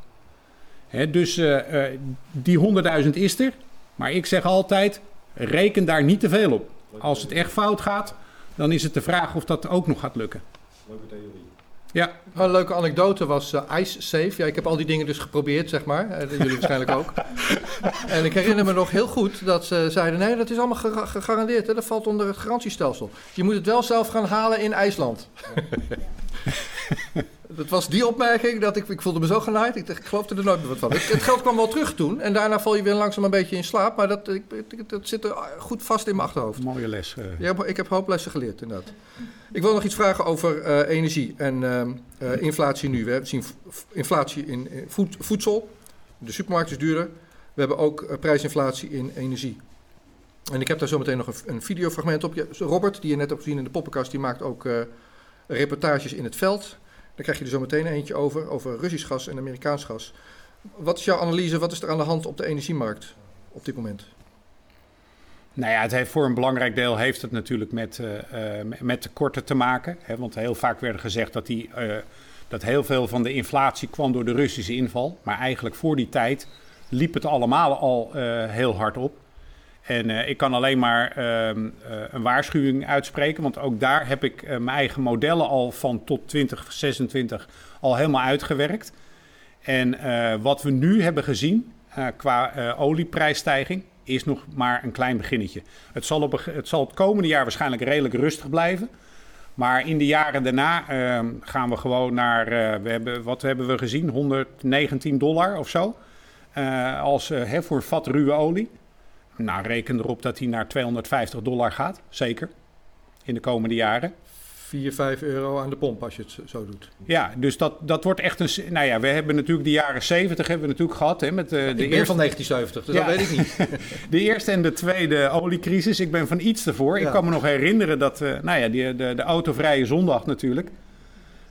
Hè, dus eh, eh, die 100.000 is er, maar ik zeg altijd, reken daar niet te veel op. Als het echt fout gaat, dan is het de vraag of dat ook nog gaat lukken. Leuke theorie. Ja, Een leuke anekdote was eh, Ice Safe. Ja, ik heb al die dingen dus geprobeerd, zeg maar. Jullie waarschijnlijk ook. en ik herinner me nog heel goed dat ze zeiden: nee, dat is allemaal ge- gegarandeerd. Hè? Dat valt onder het garantiestelsel. Je moet het wel zelf gaan halen in IJsland. dat was die opmerking dat ik, ik voelde me zo genaaid. Ik, dacht, ik geloofde er nooit meer wat van. Het, het geld kwam wel terug toen. En daarna val je weer langzaam een beetje in slaap. Maar dat, ik, dat zit er goed vast in mijn achterhoofd. mooie les. eh. Ja, ik heb hoop lessen geleerd, inderdaad. Ik wil nog iets vragen over eh, energie en ehm, eh, inflatie nu. We hebben zien inflatie in in voed- voedsel. De supermarkt is duurder. We hebben ook prijsinflatie in energie. En ik heb daar zometeen nog een, een videofragment op. Robert, die je net hebt gezien in de poppenkast, die maakt ook reportages in het veld. Daar krijg je er zo meteen eentje over, over Russisch gas en Amerikaans gas. Wat is jouw analyse, wat is er aan de hand op de energiemarkt op dit moment? Nou ja, het heeft voor een belangrijk deel heeft het natuurlijk met, eh, eh, met tekorten te maken. Hè, want heel vaak werd gezegd dat, die, eh, dat heel veel van de inflatie kwam door de Russische inval. Maar eigenlijk voor die tijd liep het allemaal al heel hard op. En eh, ik kan alleen maar ehm, eh, een waarschuwing uitspreken. Want ook daar heb ik eh, mijn eigen modellen al van tot 2026 al helemaal uitgewerkt. En wat we nu hebben gezien qua olieprijsstijging is nog maar een klein beginnetje. Het zal, op het zal het komende jaar waarschijnlijk redelijk rustig blijven. Maar in de jaren daarna ehm, gaan we gewoon naar, we hebben, wat hebben we gezien, 119 dollar of zo. als, voor vat ruwe olie. Nou, reken erop dat die naar 250 dollar gaat, zeker. In de komende jaren. 4, 5 euro aan de pomp als je het zo- doet. Ja, dus dat, dat wordt echt een. Nou ja, we hebben natuurlijk de jaren 70 hebben we natuurlijk gehad. Hè, met de, de eerste, van 1970, dus Ja. dat weet ik niet. de eerste en de tweede oliecrisis. Ik ben van iets ervoor. Ja. Ik kan me nog herinneren dat. eh, nou ja, die, de, de autovrije zondag natuurlijk.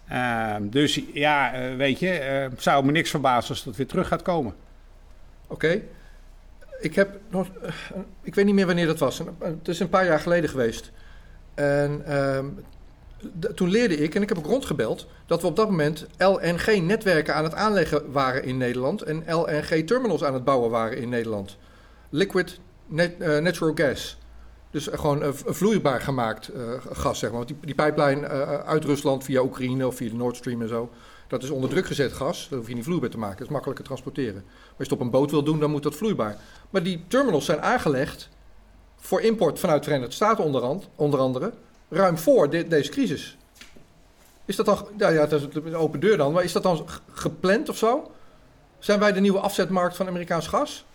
Ehm, dus ja, eh, weet je, eh, zou me niks verbazen als dat weer terug gaat komen. Oké. Ik heb nog, eh, ik weet niet meer wanneer dat was. Een- Het is een paar jaar geleden geweest. En ehm, toen leerde ik, en ik heb ook rondgebeld, dat we op dat moment LNG-netwerken aan het aanleggen waren in Nederland en LNG-terminals aan het bouwen waren in Nederland. Liquid eh, natural gas. Dus eh, gewoon eh, vloeibaar gemaakt eh, gas, zeg maar. Want die, die pijplijn eh, uit Rusland via Oekraïne of via de Nord Stream en zo, dat is onder druk gezet gas. Dat hoef je niet vloeibaar te maken. Dat is makkelijker transporteren. Maar als je het op een boot wil doen, dan moet dat vloeibaar. Maar die terminals zijn aangelegd voor import vanuit de Verenigde Staten onder, and- onder andere, ruim voor de- deze crisis. Is dat dan, ja, ja, dat is een open deur dan, maar is dat dan gepland of zo? Zijn wij de nieuwe afzetmarkt van Amerikaans gas?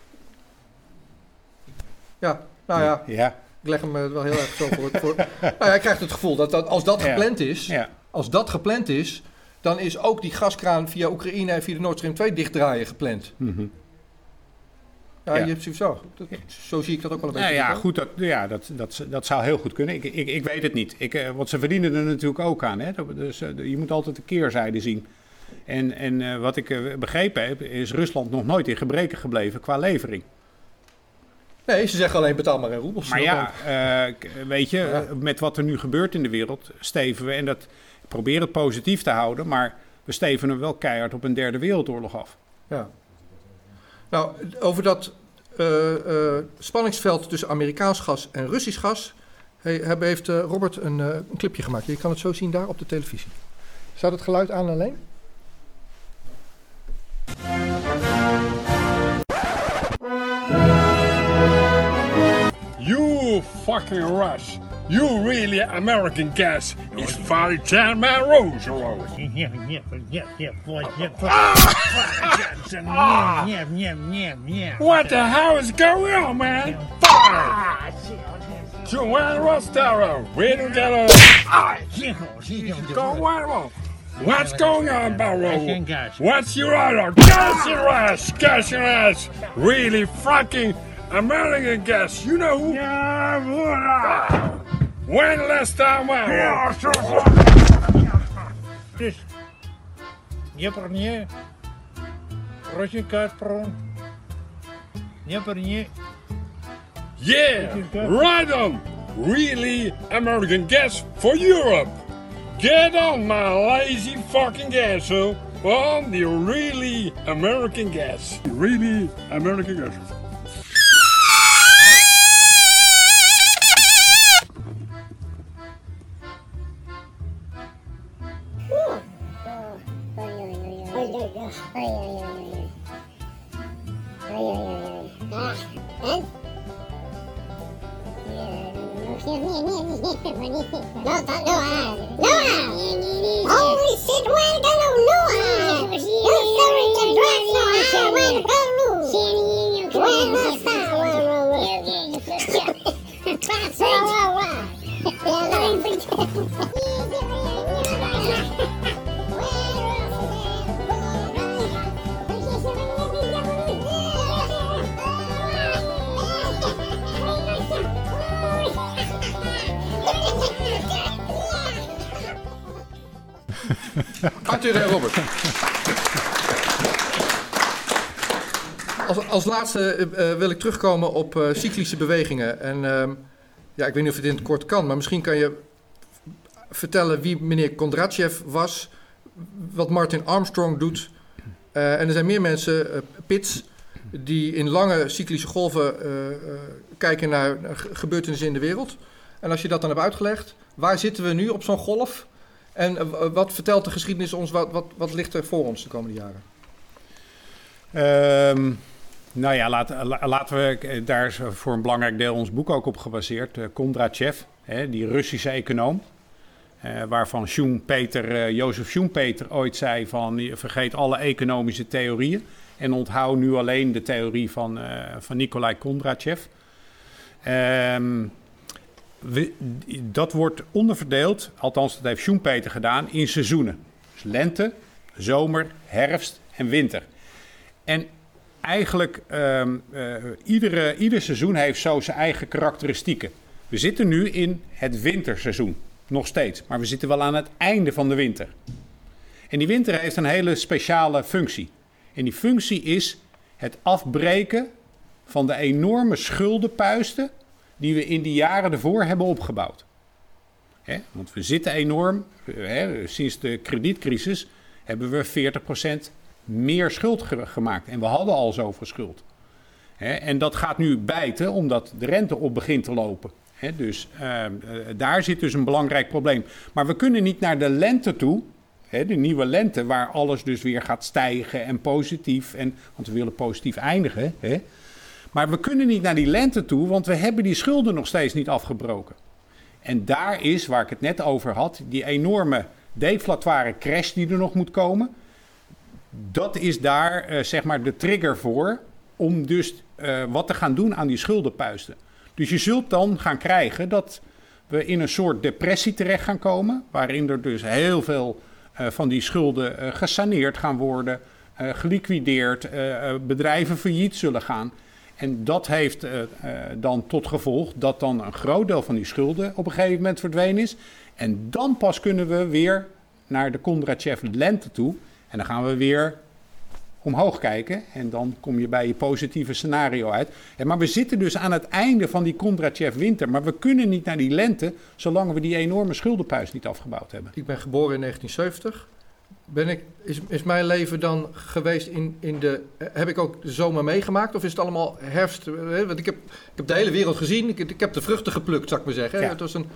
Ja, nou ja, Ja. ik leg hem eh, wel heel erg zo voor. voor nou ja, ik krijg het gevoel dat, dat als dat Ja. gepland is, Ja. als dat gepland is, dan is ook die gaskraan via Oekraïne en via de Nord Stream 2 dichtdraaien gepland. Mhm. Ja, Ja. Je hebt zo. Dat- zo zie ik dat ook wel een beetje. Nou ja, goed, dat, ja, dat, dat, dat zou heel goed kunnen. Ik, ik, ik weet het niet. Ik, eh, want ze verdienen er natuurlijk ook aan. Hè? Dus, eh, je moet altijd de keerzijde zien. En, en eh, wat ik begrepen heb, is Rusland nog nooit in gebreken gebleven qua levering. Nee, ze zeggen alleen betaal maar in roebels. Maar ja, weet je, Ja. met wat er nu gebeurt in de wereld, steven we, en dat probeer het positief te houden, maar we stevenen wel keihard op een derde wereldoorlog af. Ja. Nou, over dat eh, eh, spanningsveld tussen Amerikaans gas en Russisch gas he- hebben- heeft eh, Robert een, eh, een clipje gemaakt. Je kan het zo zien daar op de televisie. Staat het geluid aan alleen? You fucking Russ. You really American gas is very German Rose Rose. Yeah, yeah, yeah, yeah, boy, yeah, boy. Ah! ah! Yeah, yeah, yeah, yeah. What the hell is going on, man? Fire! Joanne Rostero, we don't get a... Ah! Go on, What's going on, Barrow? What's your order? Gas your ass! Gas your ass! Really fucking American gas, you know? Yeah, When last time, Barrow? Dus, Днепр Russian Gazprom. Dnepr Yeah, right on. Really American gas for Europe. Get on my lazy fucking gas, so on the really American gas. Really American gas. Wil ik terugkomen op eh, cyclische bewegingen. En ehm, ja, ik weet niet of het in het kort kan, maar misschien kan je vertellen wie meneer Kondrachev was, wat Martin Armstrong doet. Eh, en er zijn meer mensen, eh, Pits, die in lange cyclische golven kijken naar, naar ge- gebeurtenissen in de wereld. En als je dat dan hebt uitgelegd, waar zitten we nu op zo'n golf? En wat vertelt de geschiedenis ons, wat, wat, wat ligt er voor ons de komende jaren? Ehm, nou ja, laat, la- laten we, eh, daar is voor een belangrijk deel ons boek ook op gebaseerd. eh Kondrachev, hè, die Russische econoom. eh, waarvan Schumpeter, Jozef Schumpeter ooit zei van vergeet alle economische theorieën. En onthoud nu alleen de theorie van, van Nikolai Kondrachev. Ehm, dat wordt onderverdeeld, althans dat heeft Schumpeter gedaan, in seizoenen. Dus lente, zomer, herfst en winter. En eigenlijk, ehm eh, iedere, ieder seizoen heeft zo zijn eigen karakteristieken. We zitten nu in het winterseizoen, nog steeds. Maar we zitten wel aan het einde van de winter. En die winter heeft een hele speciale functie. En die functie is het afbreken van de enorme schuldenpuisten die we in die jaren ervoor hebben opgebouwd. Want we zitten enorm, sinds de kredietcrisis hebben we 40% meer schuld ge- gemaakt. En we hadden al zoveel schuld. En dat gaat nu bijten omdat de rente op begint te lopen. Hè? Dus eh, eh, daar zit dus een belangrijk probleem. Maar we kunnen niet naar de lente toe, de nieuwe lente, waar alles dus weer gaat stijgen en positief. En, want we willen positief eindigen. Maar we kunnen niet naar die lente toe, want we hebben die schulden nog steeds niet afgebroken. En daar is, waar ik het net over had, die enorme deflatoire crash die er nog moet komen. Dat is daar eh, zeg maar de trigger voor om dus eh, wat te gaan doen aan die schuldenpuisten. Dus je zult dan gaan krijgen dat we in een soort depressie terecht gaan komen, waarin er dus heel veel eh, van die schulden gesaneerd gaan worden, geliquideerd, bedrijven failliet zullen gaan. En dat heeft dan tot gevolg dat dan een groot deel van die schulden op een gegeven moment verdwenen is. En dan pas kunnen we weer naar de Kondratjev lente toe. En dan gaan we weer omhoog kijken. En dan kom je bij je positieve scenario uit. En maar we zitten dus aan het einde van die Kondratjev winter. Maar we kunnen niet naar die lente zolang we die enorme schuldenpuis niet afgebouwd hebben. Ik ben geboren in 1970. Ben ik, is, is mijn leven dan geweest in, in de. Heb ik ook de zomer meegemaakt? Of is het allemaal herfst? eh, Want ik heb, ik heb de hele wereld gezien. Ik, ik heb de vruchten geplukt, zou ik maar zeggen. Ja. Het was een,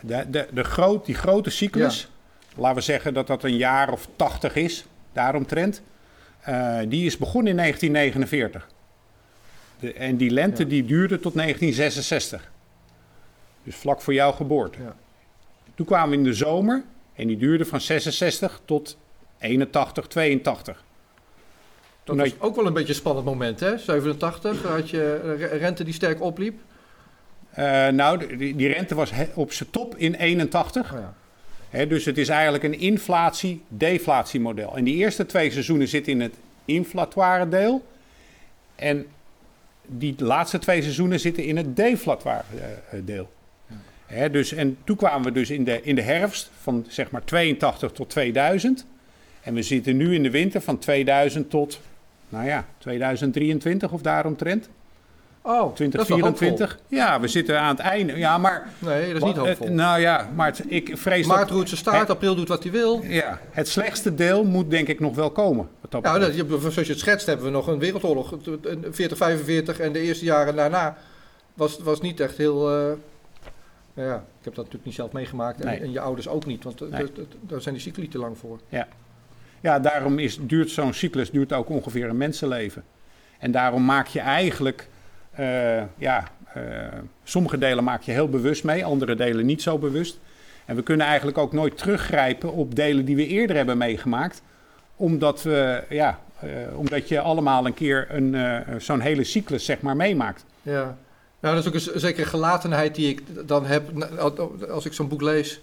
De, de, de groot, die grote cyclus, laten we zeggen dat dat een jaar of 80 is, daaromtrent. eh die is begonnen in 1949. De, en die lente die duurde tot 1966. Dus vlak voor jouw geboorte. Ja. Toen kwamen we in de zomer en die duurde van 66 tot 81, 82. dat was ook wel een beetje een spannend moment, hè? 87 had je rente die sterk opliep. Eh, nou, die, die rente was op zijn top in 81. Oh ja. Dus het is eigenlijk een inflatie-deflatiemodel. En die eerste twee seizoenen zitten in het inflatoire deel. En die laatste twee seizoenen zitten in het deflatoire eh, deel. Dus, en toen kwamen we dus in de, in de herfst van zeg maar 82 tot 2000. En we zitten nu in de winter van 2000 tot, nou ja, 2023 of daaromtrent. Oh, 2024. Ja, we zitten aan het einde. Ja, maar. Nee, dat is niet hoopvol. Nou ja, maar het- ik vrees Maart dat. zijn staart, april doet wat hij wil. Ja, het slechtste deel moet denk ik nog wel komen. Wat dat Nou, dat, je- zoals je het schetst, hebben we nog een wereldoorlog. Een 40, 45 en de eerste jaren daarna was, was niet echt heel. eh, nou ja, ik heb dat natuurlijk niet zelf meegemaakt en, Nee. en je ouders ook niet, want eh, Nee. daar zijn die cycli te lang voor. Ja, ja daarom is, duurt zo'n cyclus duurt ook ongeveer een mensenleven. En daarom maak je eigenlijk, eh, ja, eh, sommige delen maak je heel bewust mee, andere delen niet zo bewust. En we kunnen eigenlijk ook nooit teruggrijpen op delen die we eerder hebben meegemaakt, omdat, we, ja, eh, omdat je allemaal een keer een, zo'n hele cyclus zeg maar meemaakt. Ja. Nou, dat is ook een zekere gelatenheid die ik dan heb als ik zo'n boek lees.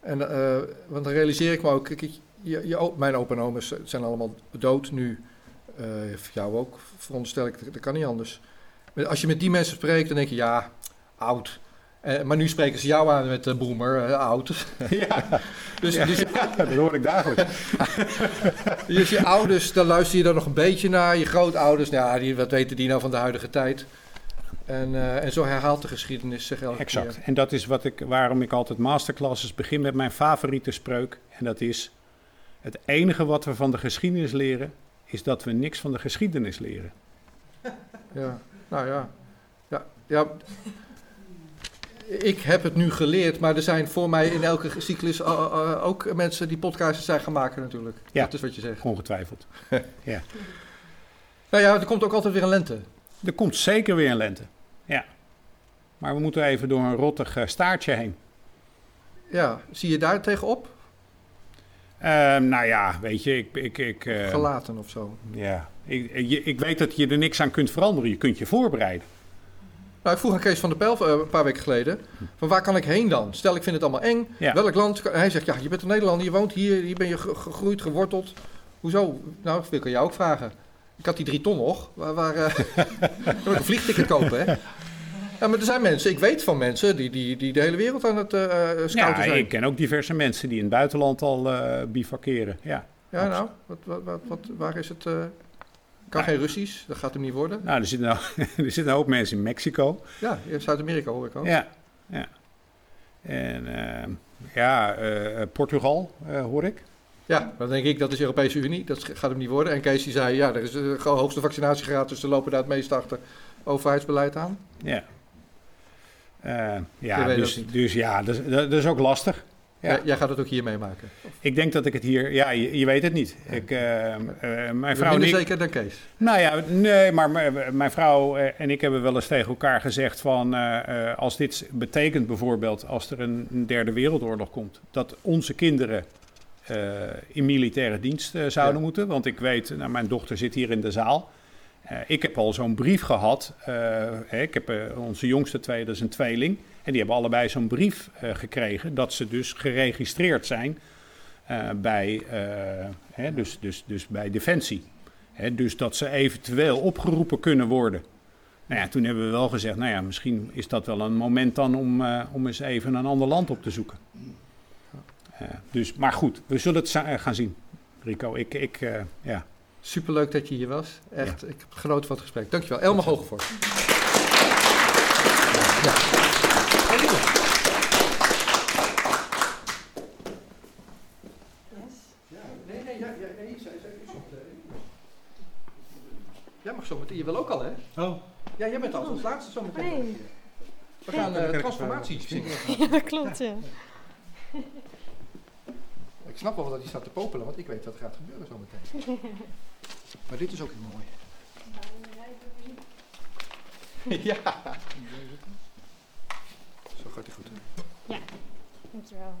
En, want dan realiseer ik me ook, kijk, je, je, mijn opa en oma's zijn allemaal dood nu. Voor jou ook, veronderstel ik, dat kan niet anders. Als je met die mensen spreekt, dan denk je, ja, oud. Eh, maar nu spreken ze jou aan met uh, boemer, eh, oud. Ja. dus, Ja, dus, ja, dat hoor ik dagelijks. dus je ouders, dan luister je dan nog een beetje naar. Je grootouders, nou, die, wat weten die nou van de huidige tijd? En, en zo herhaalt de geschiedenis zich elke Exact. keer. En dat is wat ik, waarom ik altijd masterclasses begin met mijn favoriete spreuk. En dat is: het enige wat we van de geschiedenis leren, is dat we niks van de geschiedenis leren. Ja, nou ja. ja, ja. Ik heb het nu geleerd, maar er zijn voor mij in elke cyclus uh, uh, ook mensen die podcasts zijn gaan maken natuurlijk. Ja, dat is wat je zegt. Ongetwijfeld. ja. Nou ja, er komt ook altijd weer een lente. Er komt zeker weer een lente. Ja. Maar we moeten even door een rottig uh, staartje heen. Ja, zie je daar tegenop? Uh, nou ja, weet je, ik... ik, ik uh, Gelaten of zo. Ja, ik, ik, ik, weet dat je er niks aan kunt veranderen. Je kunt je voorbereiden. Nou, ik vroeg aan Kees van der Pijl uh, een paar weken geleden, van waar kan ik heen dan? Stel, ik vind het allemaal eng. Ja. Welk land? Hij zegt, ja, je bent een Nederlander, je woont hier, hier ben je gegroeid, geworteld. Hoezo? Nou, dat wil ik aan jou ook vragen. Ik had die drie ton nog. Waar, waar uh, kan ik een vliegticket kopen, hè? Ja, maar er zijn mensen, ik weet van mensen die, die, die de hele wereld aan het uh, scouten ja, zijn. ik ken ook diverse mensen die in het buitenland al uh, bivakeren. Ja, ja nou, wat, wat, wat, wat, waar is het? Uh, kan ja. geen Russisch, dat gaat hem niet worden. Nou, er zitten, nou, er zitten een hoop mensen in Mexico. Ja, in Zuid-Amerika hoor ik ook. Ja, ja. En ja, Portugal hoor ik. Ja, dan denk ik dat is de Europese Unie, dat gaat hem niet worden. En Kees die zei, ja, er is de hoogste vaccinatiegraad, dus ze lopen daar het meest achter overheidsbeleid aan. Ja. Uh, ja, dus, dus ja, dat, dat, is ook lastig. Jij, jij gaat het ook hier meemaken. Ik denk dat ik het hier... Ja, je, je weet het niet. Ik, eh, eh, mijn vrouw minder ik- zeker dan Kees. Nou ja, nee, maar m- mijn vrouw eh, en ik hebben wel eens tegen elkaar gezegd van... eh, eh, als dit betekent bijvoorbeeld als er een, derde wereldoorlog komt... dat onze kinderen eh, in militaire dienst eh, zouden Ja. moeten. Want ik weet, nou, mijn dochter zit hier in de zaal... Eh, ik heb al zo'n brief gehad. eh, ik heb eh, onze jongste twee, dat is een tweeling. En die hebben allebei zo'n brief gekregen dat ze dus geregistreerd zijn bij, hè, dus, dus, dus bij Defensie. Hè, dus dat ze eventueel opgeroepen kunnen worden. Nou ja, toen hebben we wel gezegd, nou ja, misschien is dat wel een moment dan om, om eens even een ander land op te zoeken. Dus, maar goed, we zullen het gaan zien, Rico. Ik, ik ja. Superleuk dat je hier was. Echt, ik heb genoten van het gesprek. Dankjewel. Elma Hogevorst. Ja. Ja, ja, je wil ook al, hè? Oh. Ja, jij bent al als laatste zo meteen. Nee. We gaan Dan eh, transformatie even- zingen. Ja, dat klopt, ja. Ik snap wel dat hij staat te popelen, want ik weet wat er gaat gebeuren zo meteen. Maar dit is ook heel mooi. ja. Zo gaat hij goed. hè? Ja, dankjewel.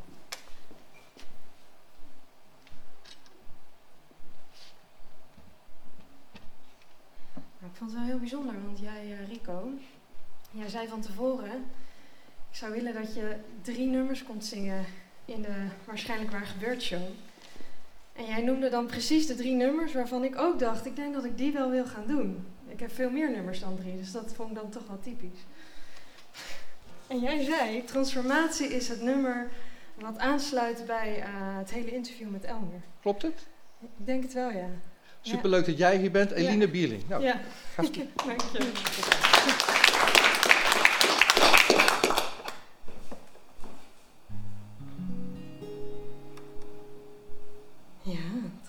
Nou, ik vond het wel heel bijzonder, want jij, eh, Rico, jij zei van tevoren, ik zou willen dat je drie nummers komt zingen in de Waarschijnlijk Waar Gebeurt show. En jij noemde dan precies de drie nummers waarvan ik ook dacht, ik denk dat ik die wel wil gaan doen. Ik heb veel meer nummers dan drie, dus dat vond ik dan toch wel typisch. En jij zei, transformatie is het nummer wat aansluit bij eh, het hele interview met Elmer. Klopt het? Ik denk het wel, ja. Superleuk dat jij hier bent, Eline Ja. Bierling. Nou, ja. ga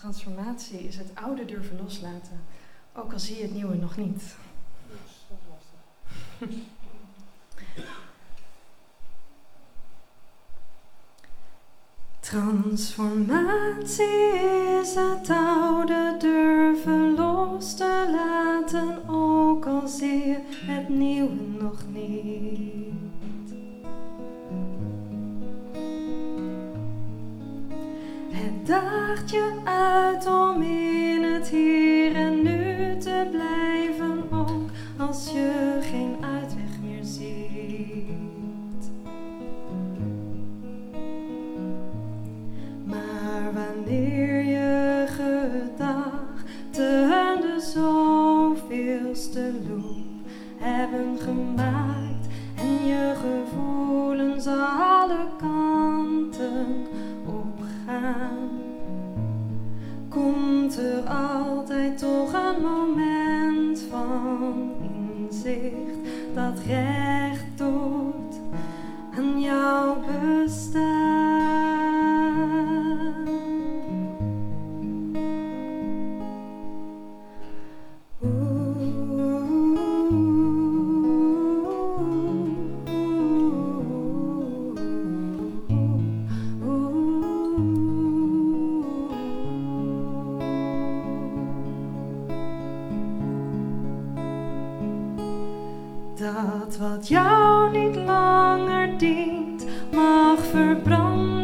transformatie is het oude durven loslaten, ook al zie je het nieuwe nog niet. Transformatie is het oude durven los te laten, ook al zie je het nieuwe nog niet. Daagt je uit om in het hier en nu te blijven, ook als je geen uitweg meer ziet. Maar wanneer je gedachten de zoveelste loop hebben gemaakt en je gevoelens alle kanten komt er altijd toch een moment van inzicht dat recht doet aan jouw bestaan. Dat wat jou niet langer dient, mag verbranden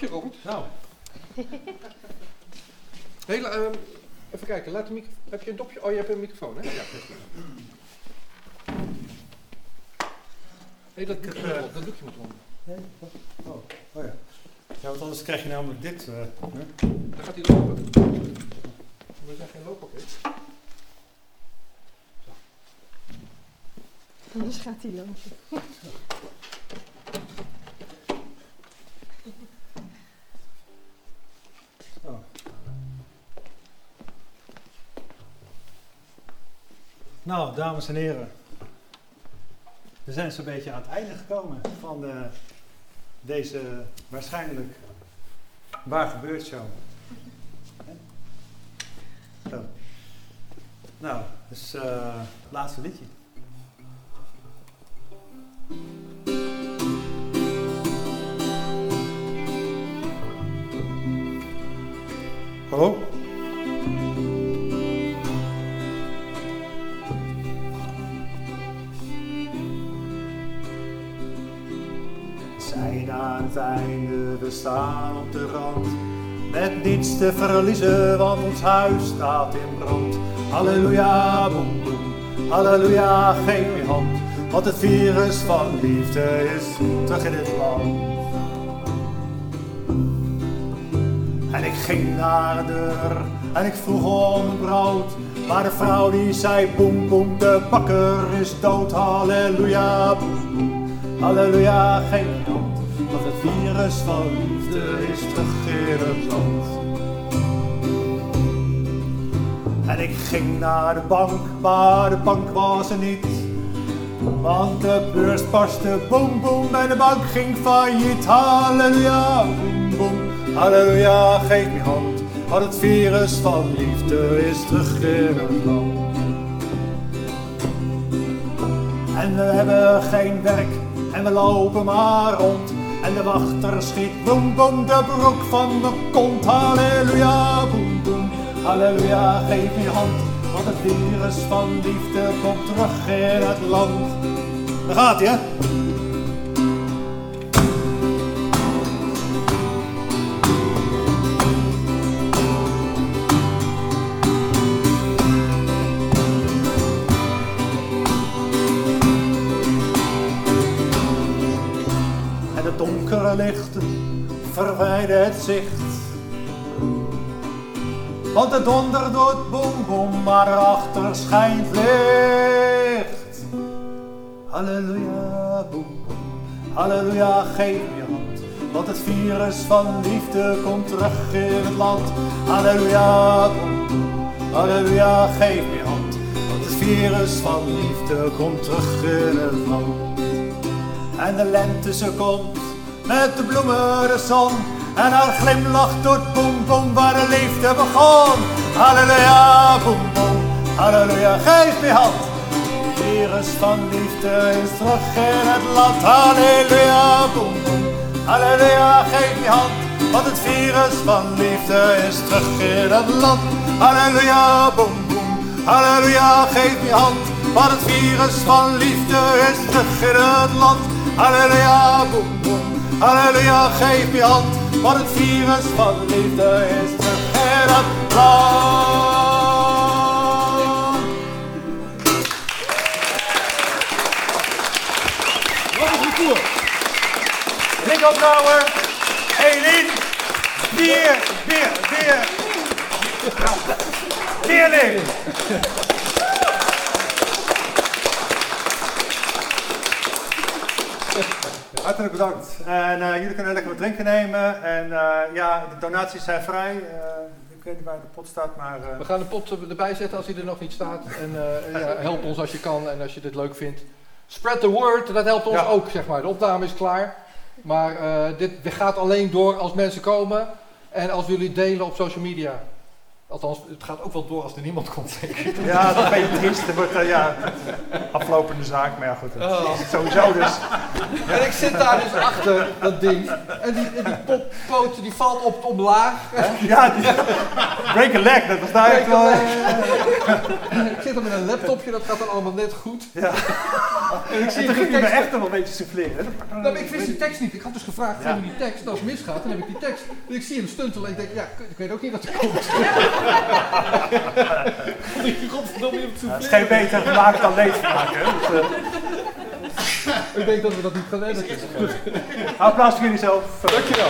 nou mag je Robert. Nou. Hele, ehm, even kijken, laat de micro heb je een dopje? Oh, je hebt een microfoon, hè? Ja. Nee, dat, doekje erop, dat doekje moet erop. Nee? Oh, oh ja. Ja, want anders krijg je namelijk dit. eh, hè? Dan gaat hij lopen. We zijn geen looppakket. Anders gaat hij lopen. Dames en heren. We zijn zo'n beetje aan het einde gekomen van eh, deze waarschijnlijk waar gebeurt show. Zo. Nou, dus eh laatste liedje. Verliezen, want ons huis staat in brand. Halleluja, boem boem, halleluja, geef je hand. Want het virus van liefde is terug in dit land. En ik ging naar de deur en ik vroeg om brood. Maar de vrouw die zei boem boem, de bakker is dood. Halleluja, boem boem, halleluja, geef je hand. Want het virus van liefde is terug in het land. En ik ging naar de bank, maar de bank was er niet. Want de beurs barstte boem boem en de bank ging failliet. Halleluja, boem boem, halleluja, geef me hand. Want het virus van liefde is terug in het land. En we hebben geen werk en we lopen maar rond. En de wachter schiet boem boem de broek van de kont. Halleluja, boem, halleluja, geef je hand. Want het virus van liefde komt terug in het land. Daar gaat hij, hè? Donkere licht verwijder het zicht. Want de donder doet boem boem, maar erachter schijnt licht. Halleluja, boem boem, halleluja, geef je hand. Want het virus van liefde komt terug in het land. Halleluja, boem boem, halleluja, geef je hand. Want het virus van liefde komt terug in het land. En de lente ze komt met de bloemen de zon. En haar glimlach doet boem boem waar de liefde begon. Halleluja, boem boem, halleluja, geef me hand. Virus van liefde is terug in het land. Halleluja, boem halleluja, geef me hand. Want het virus van liefde is terug in het land. Halleluja, boem boem, halleluja, geef me hand. Want het virus van liefde is terug in het land. Halleluja, boem boem, halleluja, geef me hand. Want het virus van liefde is terug in het land. Wat is de koer? Rico Brouwer, Elien, bier, bier, bier. Bierling. Hartelijk bedankt. En eh, jullie kunnen lekker wat drinken nemen. En eh, ja, de donaties zijn vrij. Eh, ik weet niet waar de pot staat, maar... eh, We gaan de pot erbij zetten als hij er nog niet staat. En eh, ja, help ons als je kan en als je dit leuk vindt. Spread the word, dat helpt ons Ja. ook, zeg maar. De opname is klaar. Maar eh, dit, dit gaat alleen door als mensen komen en als jullie delen op social media. Althans, het gaat ook wel door als er niemand komt, zeker. Ja, dat is een beetje triest. Wordt, eh, ja, aflopende zaak, maar ja goed, dat Oh. is het sowieso dus. En ik zit daar dus achter dat ding. En die, en die poppoot die valt op omlaag. Ja, die, break a leg, dat was daar echt wel... ik zit er met een laptopje, dat gaat dan allemaal net goed. Ja. En ik zie En ging je me echt nog een beetje souffleren. Nou, ik wist die tekst niet. Ik had dus gevraagd, Ja. die tekst. En als het misgaat, dan heb ik die tekst. Dus ik zie hem stuntelen en ik denk, ja, ik weet ook niet wat er komt. Godverdomme, je hebt het is geen beter gemaakt dan leedvermaak, hè. Dus, eh, Ik denk dat we dat niet gaan redden. applaus voor jullie zelf. Dankjewel.